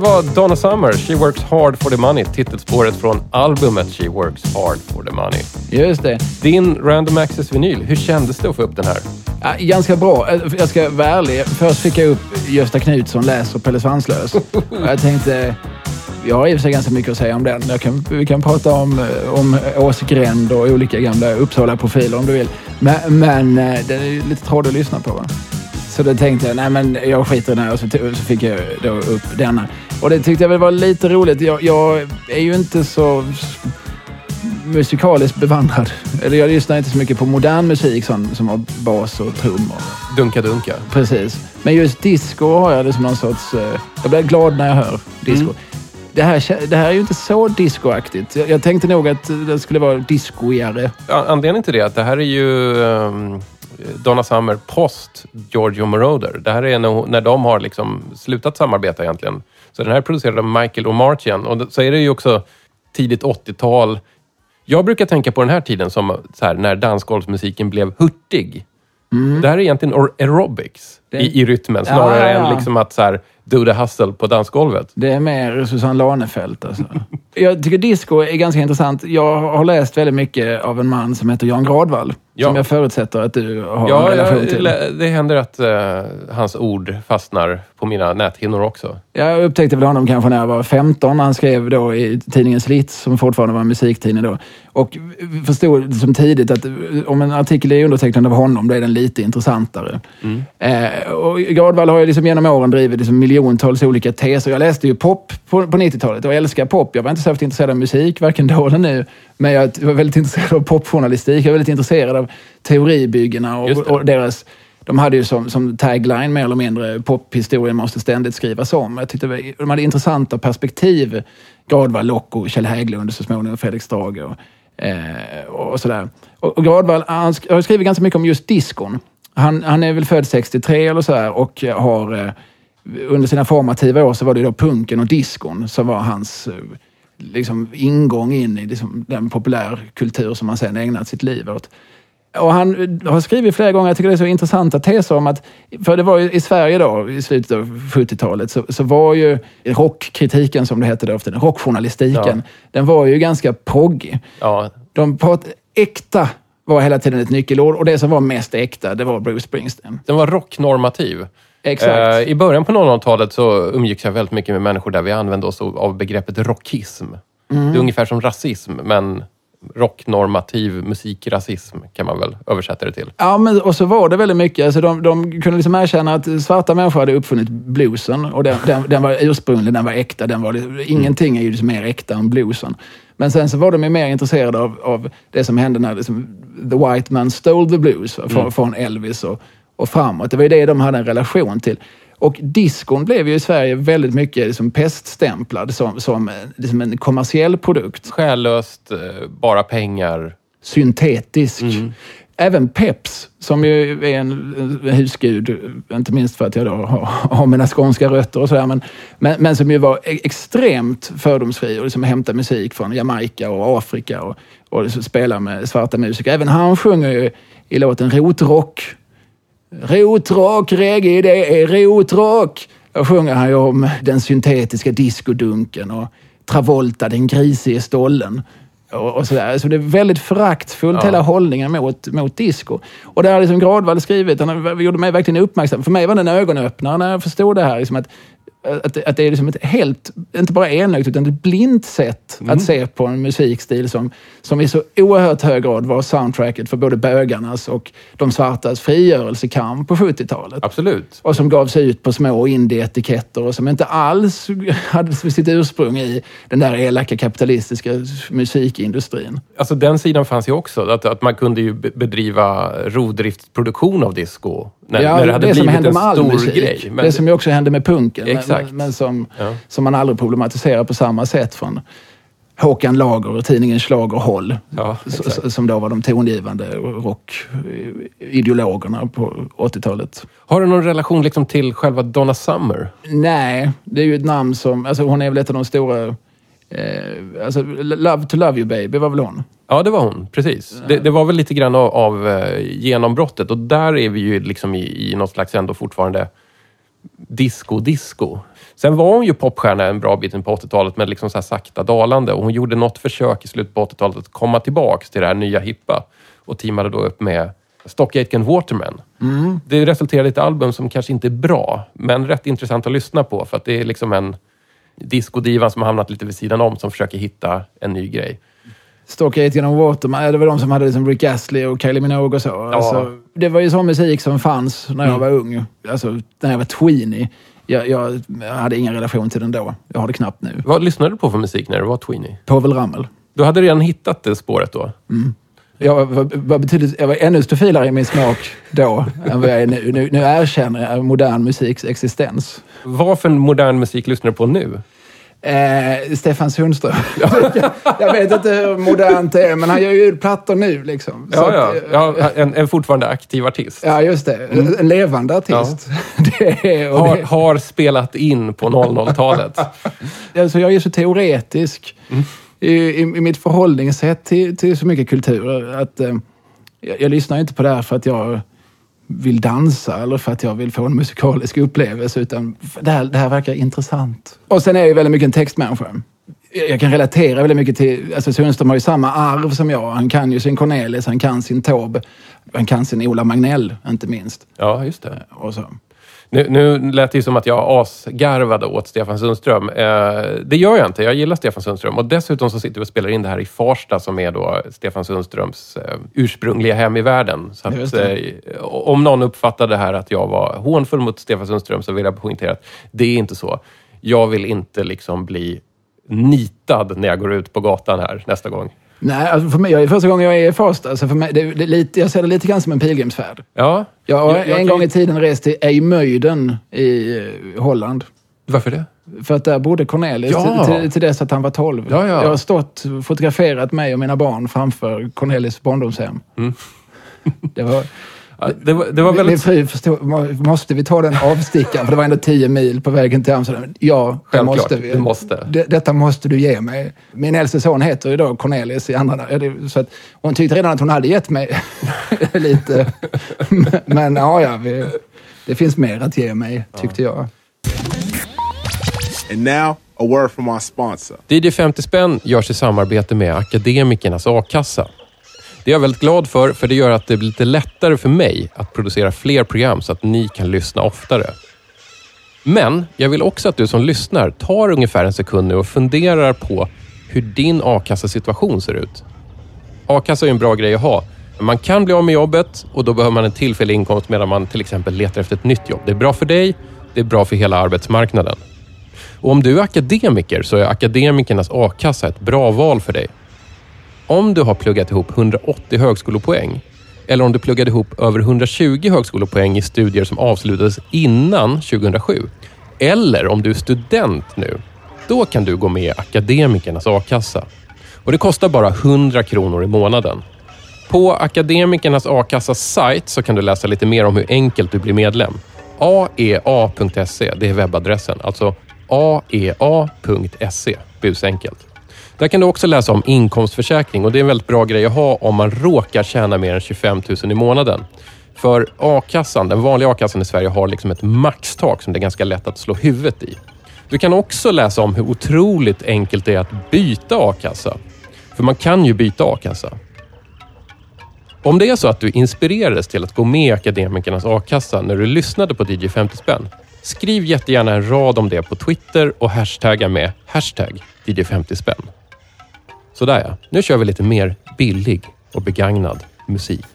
Här var Donna Summer, She Works Hard for the Money, titelspåret från albumet She Works Hard for the Money. Just det. Din Random Access vinyl, hur kändes det att få upp den här? Ja, ganska bra. Eh, Jag ska vara ärlig. Först fick jag upp Gösta Knutsson läser Pelle Svanslös. Jag tänkte, jag har i och för sig ganska mycket att säga om den. Kan, vi kan prata om, om Åsgränd och olika gamla Uppsala-profiler om du vill. Men, men eh, det är lite tråkigt att lyssna på. Va? Så då tänkte jag, nej men jag skiter i den här och så, så fick jag då upp denna. Och det tyckte jag väl var lite roligt. Jag, jag är ju inte så musikaliskt bevandrad. Eller jag lyssnar inte så mycket på modern musik som, som har bas och trummor. Dunka Dunka. Precis. Men just disco har jag liksom någon sorts... eh, jag blir glad när jag hör disco. Det, här, det här är ju inte så discoaktigt. Jag, jag tänkte nog att det skulle vara discoigare. Anledningen till det är att det här är ju ehm, Donna Summer post Giorgio Moroder. Det här är när, när de har liksom slutat samarbeta egentligen. Så den här är producerad av Michael O'Martian. Och så är det ju också tidigt 80-tal. Jag brukar tänka på den här tiden som här, när dansgolvsmusiken blev hurtig. Det här är egentligen aerobics Det- i, i rytmen snarare Ja, ja, ja. än liksom att så här, do the hustle på dansgolvet. Det är mer Susanne Lanefelt alltså. Jag tycker disco är ganska intressant. Jag har läst väldigt mycket av en man som heter Jan Gradvall. Ja. Som jag förutsätter att du har en Ja, relation till. jag, det händer att eh, hans ord fastnar på mina näthinnor också. Jag upptäckte väl honom kanske när jag var 15. Han skrev då i tidningen Slits, som fortfarande var en musiktidning då. Och förstod som tidigt att om en artikel är undertecknad av honom, då är den lite intressantare. Eh, och Gradvall har ju liksom genom åren drivit liksom miljontals olika teser. Jag läste ju pop på, på 90-talet och älskar pop. Jag var inte särskilt intresserad av musik, varken då eller nu. Men jag var väldigt intresserad av popjournalistik. Jag var väldigt intresserad av teoribyggena och, och deras de hade ju som, som tagline mer eller mindre, pophistorien måste ständigt skrivas om. Jag tyckte de hade intressanta perspektiv. Gradvall, Locko, Kjell Hägglund så småningom Fredrik Strage och, eh, och sådär. Och, och Gradvall han har skrivit ganska mycket om just diskon. Han, han är väl född 63 eller så här och har eh, under sina formativa år så var det då punken och diskon som var hans eh, liksom, ingång in i liksom, den populärkultur som han sen ägnat sitt liv åt. Och han har skrivit flera gånger, jag tycker det är så intressanta teser om att, för det var ju i Sverige då, i slutet av 70-talet, så, så var ju rockkritiken, som det hette då rockjournalistiken, den var ju ganska proggig. Ja, De prat, äkta var hela tiden ett nyckelord och det som var mest äkta, det var Bruce Springsteen. den var rocknormativ. Exakt. Eh, I början på 00-talet så umgicks jag väldigt mycket med människor där vi använde oss av begreppet rockism. Mm. Det är ungefär som rasism, men rocknormativ musikrasism kan man väl översätta det till. Ja, men, och så var det väldigt mycket. Alltså, de, de kunde liksom erkänna att svarta människor hade uppfunnit bluesen. Och den, den, den var ursprunglig, den var äkta. Den var, ingenting är ju liksom mer äkta än bluesen. Men sen så var de ju mer intresserade av, av det som hände när liksom, the white man stole the blues från, från Elvis och, och framåt. Det var ju det de hade en relation till. Och diskon blev ju i Sverige väldigt mycket liksom peststämplad som, som eh, liksom en kommersiell produkt. Själlöst, eh, bara pengar. syntetisk. Även Peps, som ju är en, en husgud, inte minst för att jag då har, har mina skånska rötter och sådär, men, men, men som ju var e- extremt fördomsfri och liksom hämtade musik från Jamaica och Afrika och, och liksom spelar med svarta musiker. Även han sjunger ju i låten Rotrock. Rotrock, reggae, det är rotrock. Då sjunger han ju om den syntetiska diskodunken och Travolta, den grisige stollen. Och, och sådär. Så det är väldigt föraktfullt, Ja. hela hållningen mot, mot disco. Och det har liksom Gradvall skrivit, han gjorde mig verkligen uppmärksam. För mig var det en ögonöppnare när jag förstod det här. Liksom att, att, att det är liksom ett helt, inte bara enögt, utan ett blint sätt Mm. att se på en musikstil som, som i så oerhört hög grad var soundtracket för både bögarnas och de svartas frigörelsekamp på 70-talet. Absolut. Och som gavs ut på små indie-etiketter och som inte alls hade sitt ursprung i den där elaka kapitalistiska musikindustrin. Alltså den sidan fanns ju också. Att, att man kunde ju be- bedriva rovdriftsproduktion av disco. När, ja, när det hade det som hände med all musik. grej. Men, det som ju också hände med punken. men- Exakt. Men, men som, Ja. som man aldrig problematiserar på samma sätt från Håkan Lager och tidningen Schlagerhåll. Ja, exakt. som då var de tongivande rockideologerna på 80-talet. Har du någon relation liksom till själva Donna Summer? Nej, det är ju ett namn som... Alltså hon är väl ett av de stora... Eh, alltså, Love to love you baby var väl hon? Ja, det var hon. Precis. Det, det var väl lite grann av, av eh, genombrottet och där är vi ju liksom i, i något slags ändå fortfarande disco-disco. Sen var hon ju popstjärna en bra bit in på 80-talet men liksom så sakta dalande och hon gjorde något försök i slutet på 80-talet att komma tillbaks till det här nya hippa och teamade då upp med Stock Aitken Waterman. Det resulterade i ett album som kanske inte är bra men rätt intressant att lyssna på för att det är liksom en discodivan som har hamnat lite vid sidan om som försöker hitta en ny grej. Stock Aitken och Waterman, ja, det var de som hade liksom Rick Astley och Kylie Minogue och så. Alltså, det var ju sån musik som fanns när jag var ung. Alltså när jag var tweenie. Jag, jag hade ingen relation till den då. Jag har det knappt nu. Vad lyssnade du på för musik när du var tweenie? Povel Ramel. Du hade redan hittat det spåret då? Jag var, betydligt, jag var ännu stofilare i min smak då än vad jag är nu. Nu, nu erkänner jag modern musiks existens. Vad för modern musik lyssnar du på nu? Eh, Stefan Sundström. jag vet inte hur modernt det är, men han gör ju plattor nu. Liksom. Ja, ja. att, eh, ja en, en fortfarande aktiv artist. Ja, just det. En levande artist. Det är, Har, det, har spelat in på 00-talet. alltså jag är så teoretisk i, i, i mitt förhållningssätt till, till så mycket kultur. Att, eh, jag, jag lyssnar inte på det här för att jag vill dansa eller för att jag vill få en musikalisk upplevelse. Utan det här, det här verkar intressant. Och sen är jag ju väldigt mycket en textmänniska. Jag kan relatera väldigt mycket till... Alltså Sundström har ju samma arv som jag. Han kan ju sin Cornelis, han kan sin Taube. Han kan sin Ola Magnell, inte minst. Ja, just det. Och så. Nu, nu lät det ju som att jag asgarvade åt Stefan Sundström. Eh, det gör jag inte. Jag gillar Stefan Sundström. Och dessutom så sitter vi och spelar in det här i Farsta som är då Stefan Sundströms eh, ursprungliga hem i världen. Så att, eh, om någon uppfattade det här att jag var hånfull mot Stefan Sundström så vill jag poängtera att det är inte så. Jag vill inte liksom bli nitad när jag går ut på gatan här nästa gång. Nej, alltså för mig, jag första gången jag är i Farsta. Alltså för mig, det, det lite, jag ser det lite grann som en pilgrimsfärd. Ja, Jag har Jag- jag en gång i tiden rest till Eymöiden i eh, Holland. Varför det? För att där bodde Cornelis Ja. till, till, till dess att han var 12. Ja, ja. Jag har stått fotograferat mig och mina barn framför Cornelis barndomshem. Mm. Det var, det, var, det var Min väldigt... fru förstod, må- måste vi ta den avstickaren? För det var ändå tio mil på vägen till Amsterdam. Ja, det måste vi. du måste. Det, detta måste du ge mig. Min äldste son heter ju då Cornelis i andra så att Hon tyckte redan att hon hade gett mig lite. Men ja, ja vi, det finns mer att ge mig, tyckte jag. And now, a word from our sponsor. DJ 50 spänn görs i samarbete med Akademikernas a-kassa. Det är jag väldigt glad för, för det gör att det blir lite lättare för mig att producera fler program så att ni kan lyssna oftare. Men jag vill också att du som lyssnar tar ungefär en sekund nu och funderar på hur din a-kassasituation ser ut. A-kassa är en bra grej att ha. Man kan bli av med jobbet och då behöver man en tillfällig inkomst medan man till exempel letar efter ett nytt jobb. Det är bra för dig, det är bra för hela arbetsmarknaden. Och om du är akademiker så är Akademikernas a-kassa ett bra val för dig. Om du har pluggat ihop 180 högskolepoäng eller om du pluggade ihop över 120 högskolepoäng i studier som avslutades innan 2007 eller om du är student nu, då kan du gå med i Akademikernas a-kassa. Och det kostar bara 100 kronor i månaden. På Akademikernas a-kassas sajt så kan du läsa lite mer om hur enkelt du blir medlem. aea.se, det är webbadressen. Alltså aea.se, busenkelt. Där kan du också läsa om inkomstförsäkring och det är en väldigt bra grej att ha om man råkar tjäna mer än 25 000 i månaden. För a-kassan, den vanliga a-kassan i Sverige har liksom ett maxtak som det är ganska lätt att slå huvudet i. Du kan också läsa om hur otroligt enkelt det är att byta a-kassa. För man kan ju byta a-kassa. Om det är så att du inspirerades till att gå med i Akademikernas a-kassa när du lyssnade på DJ 50 spänn, skriv jättegärna en rad om det på Twitter och hashtagga med hashtag DJ 50 spänn. Sådär ja, nu kör vi lite mer billig och begagnad musik.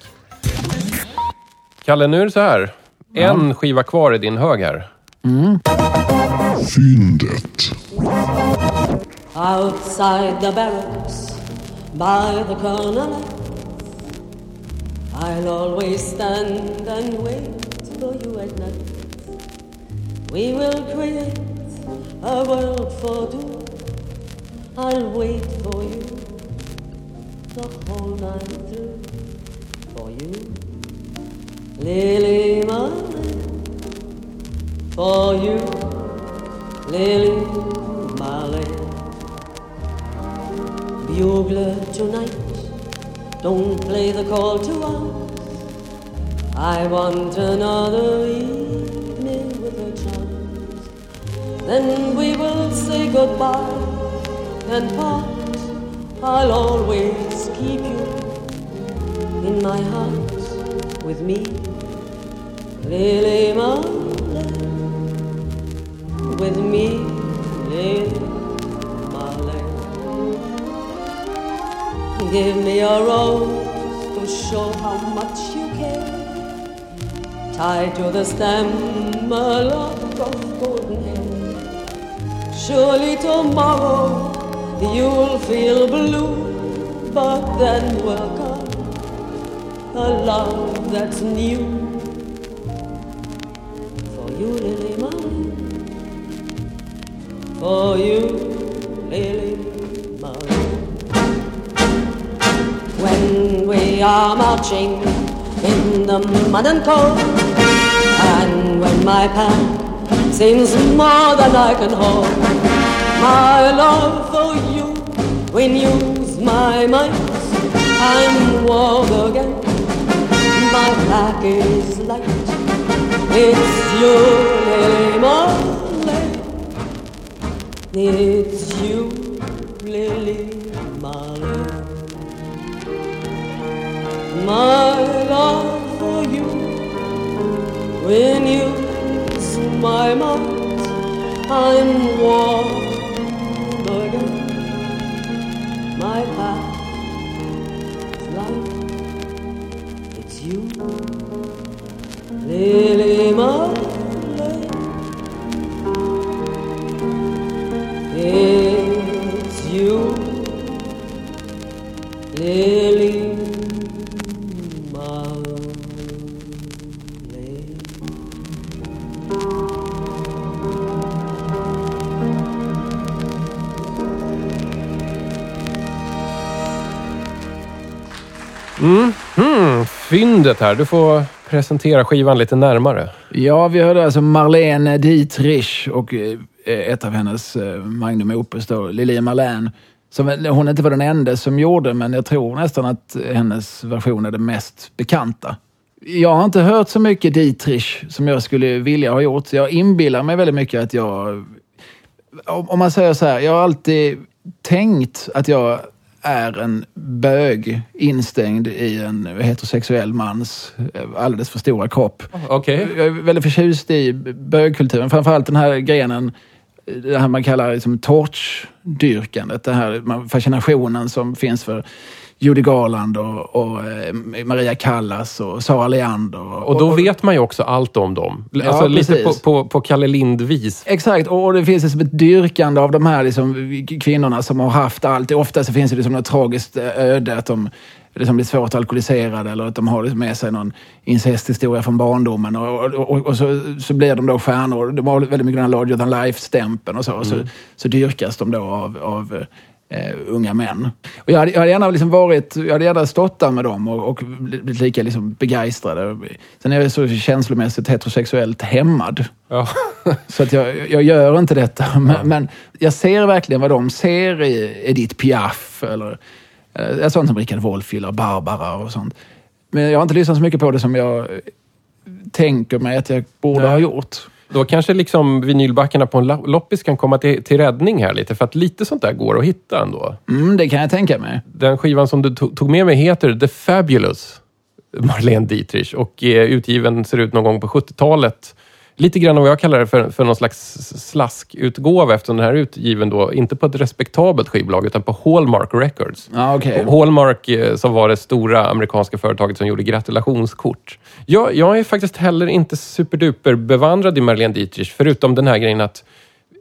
Kalle, nu är det så här. En skiva kvar i din hög här. Fyndet. Outside the barracks, by the colonel, I'll always stand and wait for you at night. We will create a world for two. I'll wait for you the whole night through. For you, Lily Marley. For you, Lily Marley. Bugler tonight, don't play the call to us. I want another evening with a chance. Then we will say goodbye and part. I'll always keep you in my heart with me, Lily Marley. With me, Lily Marley. Give me a rose to show how much you care. Tied to the stem a lock of golden hair. Surely tomorrow you'll feel blue, but then will come a love that's new. For you, Lily Marley. For you, Lily Marley. When we are marching in the mud and cold, and when my pack seems more than I can hold, my love for you renews my might. I'm warm again, my back is light. It's you, Lily. It's you, Lily Marley. My love for you, when you use my mind, I'm warm My path fyndet här. Du får presentera skivan lite närmare. Ja, vi hörde alltså Marlene Dietrich och eh, ett av hennes eh, magnum opus då, Lili Marlene. Som hon inte var den enda som gjorde, men jag tror nästan att hennes version är den mest bekanta. Jag har inte hört så mycket Dietrich som jag skulle vilja ha gjort. Jag inbillar mig väldigt mycket att jag... Om om man säger så här, jag har alltid tänkt att jag är en bög instängd i en heterosexuell mans eh, alldeles för stora kropp. Okej. Jag är väldigt förtjust i bögkulturen. Framförallt den här grenen, det här man kallar liksom torchdyrkandet. Den här fascinationen som finns för Judy Garland och, och eh, Maria Callas och Sara Leander. Och då vet man ju också allt om dem. Ja, Alltså lite på, precis. på, på Kalle Lind-vis. Exakt, och det finns liksom ett dyrkande av de här liksom, kvinnorna som har haft allt. Ofta så finns det liksom något tragiskt eh, öde, att de liksom blir svårt alkoholiserade eller att de har liksom med sig någon incesthistoria från barndomen. Och, och, och, och så, så blir de då stjärnor. De har väldigt mycket den här larger than life-stämpeln och så. Och så, så dyrkas de då av, av eh, unga män. Och jag, hade, jag hade gärna liksom varit, jag hade gärna stått där med dem och, och blivit lika liksom begeistrade. Sen är jag så känslomässigt heterosexuellt hämmad. Ja. Så att jag, jag gör inte detta. Men, men jag ser verkligen vad de ser i Edith Piaf eller eh, sånt som Richard Wolff gillar, Barbara och sånt. Men jag har inte lyssnat så mycket på det som jag tänker mig att jag borde Nej. ha gjort. Då kanske liksom vinylbackarna på en lo- loppis kan komma till, till räddning här lite. För att lite sånt där går att hitta ändå. Mm, det kan jag tänka mig. Den skivan som du to- tog med mig heter The Fabulous Marlene Dietrich och är utgiven, ser ut någon gång på 70-talet. Lite grann vad jag kallar det för, för någon slags slaskutgåva eftersom den här är utgiven då, inte på ett respektabelt skivbolag utan på Hallmark Records. Okej. Och Hallmark eh, som var det stora amerikanska företaget som gjorde gratulationskort. Jag, jag är faktiskt heller inte superduper bevandrad i Marlene Dietrich, förutom den här grejen att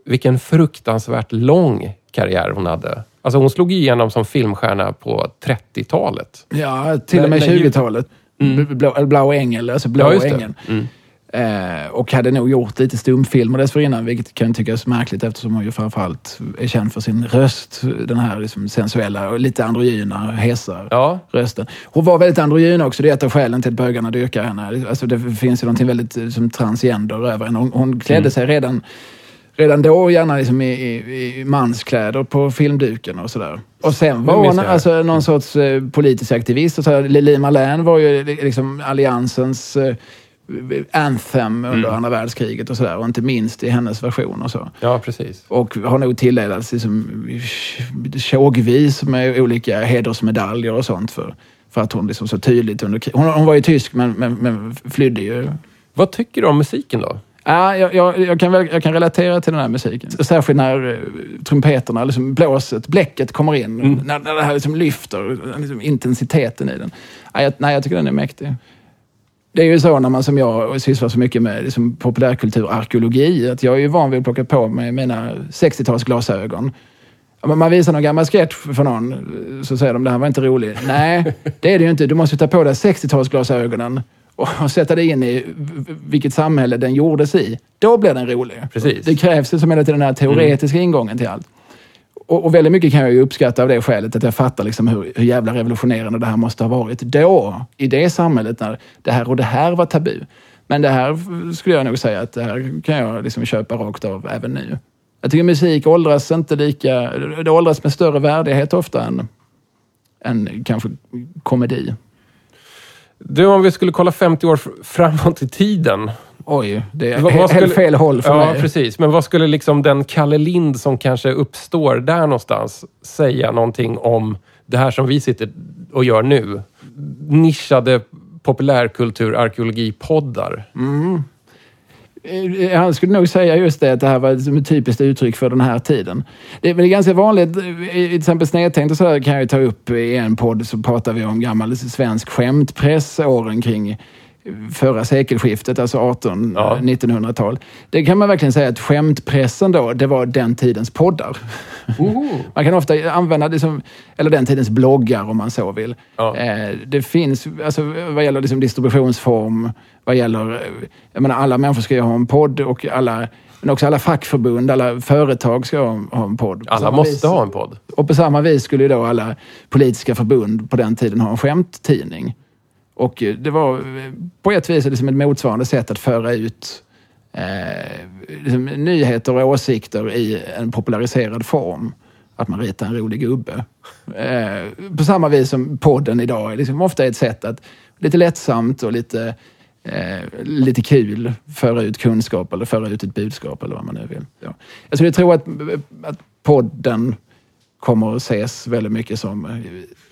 vilken fruktansvärt lång karriär hon hade. Alltså hon slog igenom som filmstjärna på 30-talet. Ja, till och med Men- men ju- 20-talet. Blå, eller Blå ängel, alltså Blå Ja, ängeln. Mm. Eh, och hade nog gjort lite stumfilmer dessförinnan, vilket kan tyckas märkligt eftersom hon ju framförallt är känd för sin röst. Den här liksom sensuella och lite androgyna, hesa Ja. rösten. Hon var väldigt androgyn också, det är ett av skälen till att bögarna dyrkar henne. Alltså det finns ju någonting väldigt eh, som transgender över henne. Hon, hon klädde Mm. sig redan, redan då gärna liksom i, i, i manskläder på filmduken och sådär. Och sen var hon alltså, någon sorts eh, politisk aktivist. Och så, Lili Marlene var ju li- liksom alliansens eh, anthem under andra världskriget och sådär. Och inte minst i hennes version och så. Ja, precis. Och har nog tilldelats liksom, tjogvis med olika hedersmedaljer och sånt för, för att hon liksom så tydligt under hon, hon var ju tysk men, men, men flydde ju. Vad tycker du om musiken då? Ja, jag, jag, jag, kan väl, jag kan relatera till den här musiken. Särskilt när eh, trumpeterna, liksom blåset, bläcket kommer in. När, när det här liksom lyfter, liksom intensiteten i den. Ja, jag, nej, jag tycker den är mäktig. Det är ju så när man som jag sysslar så mycket med liksom, populärkultur, arkeologi, att jag är ju van vid att plocka på mig mina 60-talsglasögon. Ja, men Man visar någon gammal sketch för någon, så säger de det här var inte roligt. Nej, det är det ju inte. Du måste ta på dig 60-talsglasögonen och sätta dig in i vilket samhälle den gjordes i. Då blir den rolig. Precis. Det krävs ju som hela tiden den här teoretiska ingången till allt. Och, och väldigt mycket kan jag ju uppskatta av det skälet att jag fattar liksom hur, hur jävla revolutionerande det här måste ha varit då, i det samhället, när det här och det här var tabu. Men det här skulle jag nog säga att det här kan jag liksom köpa rakt av även nu. Jag tycker musik åldras inte lika... Det åldras med större värdighet ofta än, än kanske komedi. Du, om vi skulle kolla 50 år framåt i tiden. Oj, det är Vad- skulle- fel håll för ja, mig. precis. Men vad skulle liksom den Kalle Lind som kanske uppstår där någonstans säga någonting om det här som vi sitter och gör nu? Nischade populärkultur-arkeologipoddar. Eh, Jag skulle nog säga just det, att det här var ett typiskt uttryck för den här tiden. Det är väl ganska vanligt, i till exempel Snedtänkt och så här kan jag ju ta upp i en podd så pratar vi om gammal svensk skämtpress, åren kring förra sekelskiftet, alltså 18 Ja. 1900-tal. Det kan man verkligen säga att skämtpressen då, det var den tidens poddar. Man kan ofta använda det som, eller den tidens bloggar om man så vill. Ja. Eh, det finns, alltså vad gäller liksom distributionsform, vad gäller, eh, jag menar alla människor ska ju ha en podd och alla, men också alla fackförbund, alla företag ska ha, ha en podd. Alla måste vis- ha en podd. Och på samma vis skulle ju då alla politiska förbund på den tiden ha en skämttidning. Och det var på ett vis liksom ett motsvarande sätt att föra ut eh, liksom, nyheter och åsikter i en populariserad form. Att man ritar en rolig gubbe. Eh, på samma vis som podden idag är liksom ofta ett sätt att lite lättsamt och lite, eh, lite kul föra ut kunskap eller föra ut ett budskap eller vad man nu vill. Ja. Jag skulle tro att, att podden kommer att ses väldigt mycket som eh,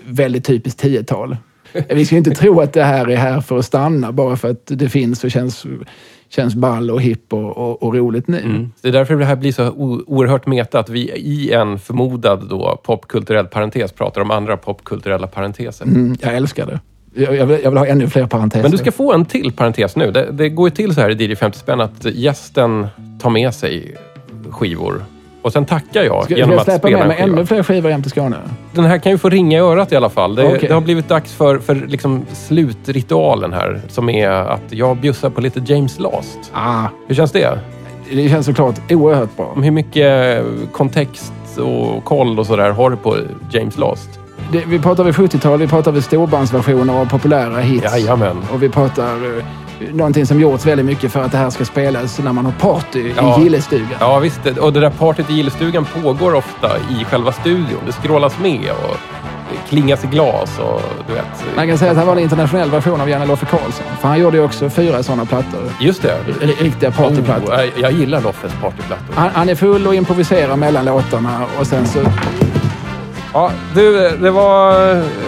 väldigt typiskt 10-tal. Vi ska inte tro att det här är här för att stanna bara för att det finns och känns, känns ball och hipp och, och, och roligt nu. Det är därför det här blir så oerhört meta, att vi i en förmodad då popkulturell parentes pratar om andra popkulturella parenteser. Mm, jag älskar det. Jag, jag, vill, jag vill ha ännu fler parenteser. Men du ska få en till parentes nu. Det, det går ju till så här i DJ 50 spänn att gästen tar med sig skivor. Och sen tackar jag Ska, ska genom jag att spela med en skiva. ännu fler skivor hem till Skåne? Den här kan ju få ringa i örat i alla fall. Det, Okej. det har blivit dags för, för liksom slutritualen här. Som är att jag bjussar på lite James Last. Ah, Hur känns det? det känns såklart oerhört bra. Hur mycket kontext och koll och sådär har du på James Last? Det, vi pratar väl 70-tal, vi pratar väl storbandsversioner av populära hits. Jajamän. Och vi pratar eh, någonting som gjorts väldigt mycket för att det här ska spelas när man har party Ja. i gillestugan. Ja visst, det- och det där partyt i gillestugan pågår ofta i själva studion. Det skrålas med och det klingas i glas och du vet. Man kan säga att han var en internationell version av Janne Loffe Karlsson. För han gjorde ju också fyra sådana plattor. Just det. R- Riktiga partyplattor. Oh, jag, gillar Loffes partyplattor. Han, han är full och improviserar mellan låtarna och sen så... Ja, du, det var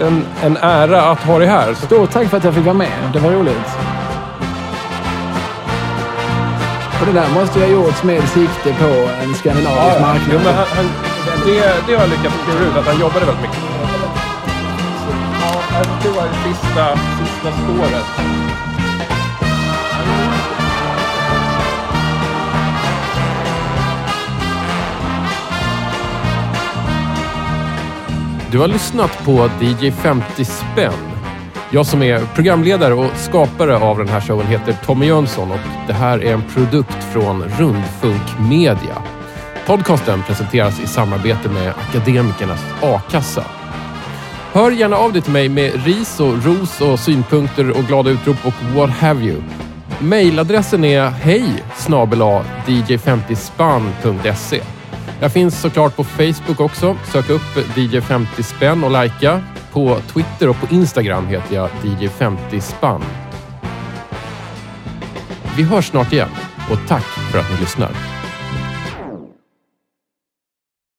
en, en ära att ha dig här. Stort tack för att jag fick vara med. Det var roligt. Och det där måste ju ha gjorts med sikte på en skandinavisk Jo, marknad. men han, han, det, det har jag lyckats klura ut, att han jobbade väldigt mycket. Ja, jag tror är sista, sista spåret. Du har lyssnat på DJ 50 spänn. Jag som är programledare och skapare av den här showen heter Tommy Jönsson och det här är en produkt från Rundfunk Media. Podcasten presenteras i samarbete med Akademikernas A-kassa. Hör gärna av dig till mig med ris och ros och synpunkter och glada utrop och what have you. Mailadressen är hej dj50spann.se. Jag finns såklart på Facebook också. Sök upp DJ50 spänn och likea. På Twitter och på Instagram heter jag DJ50 spann. Vi hörs snart igen och tack för att ni lyssnar.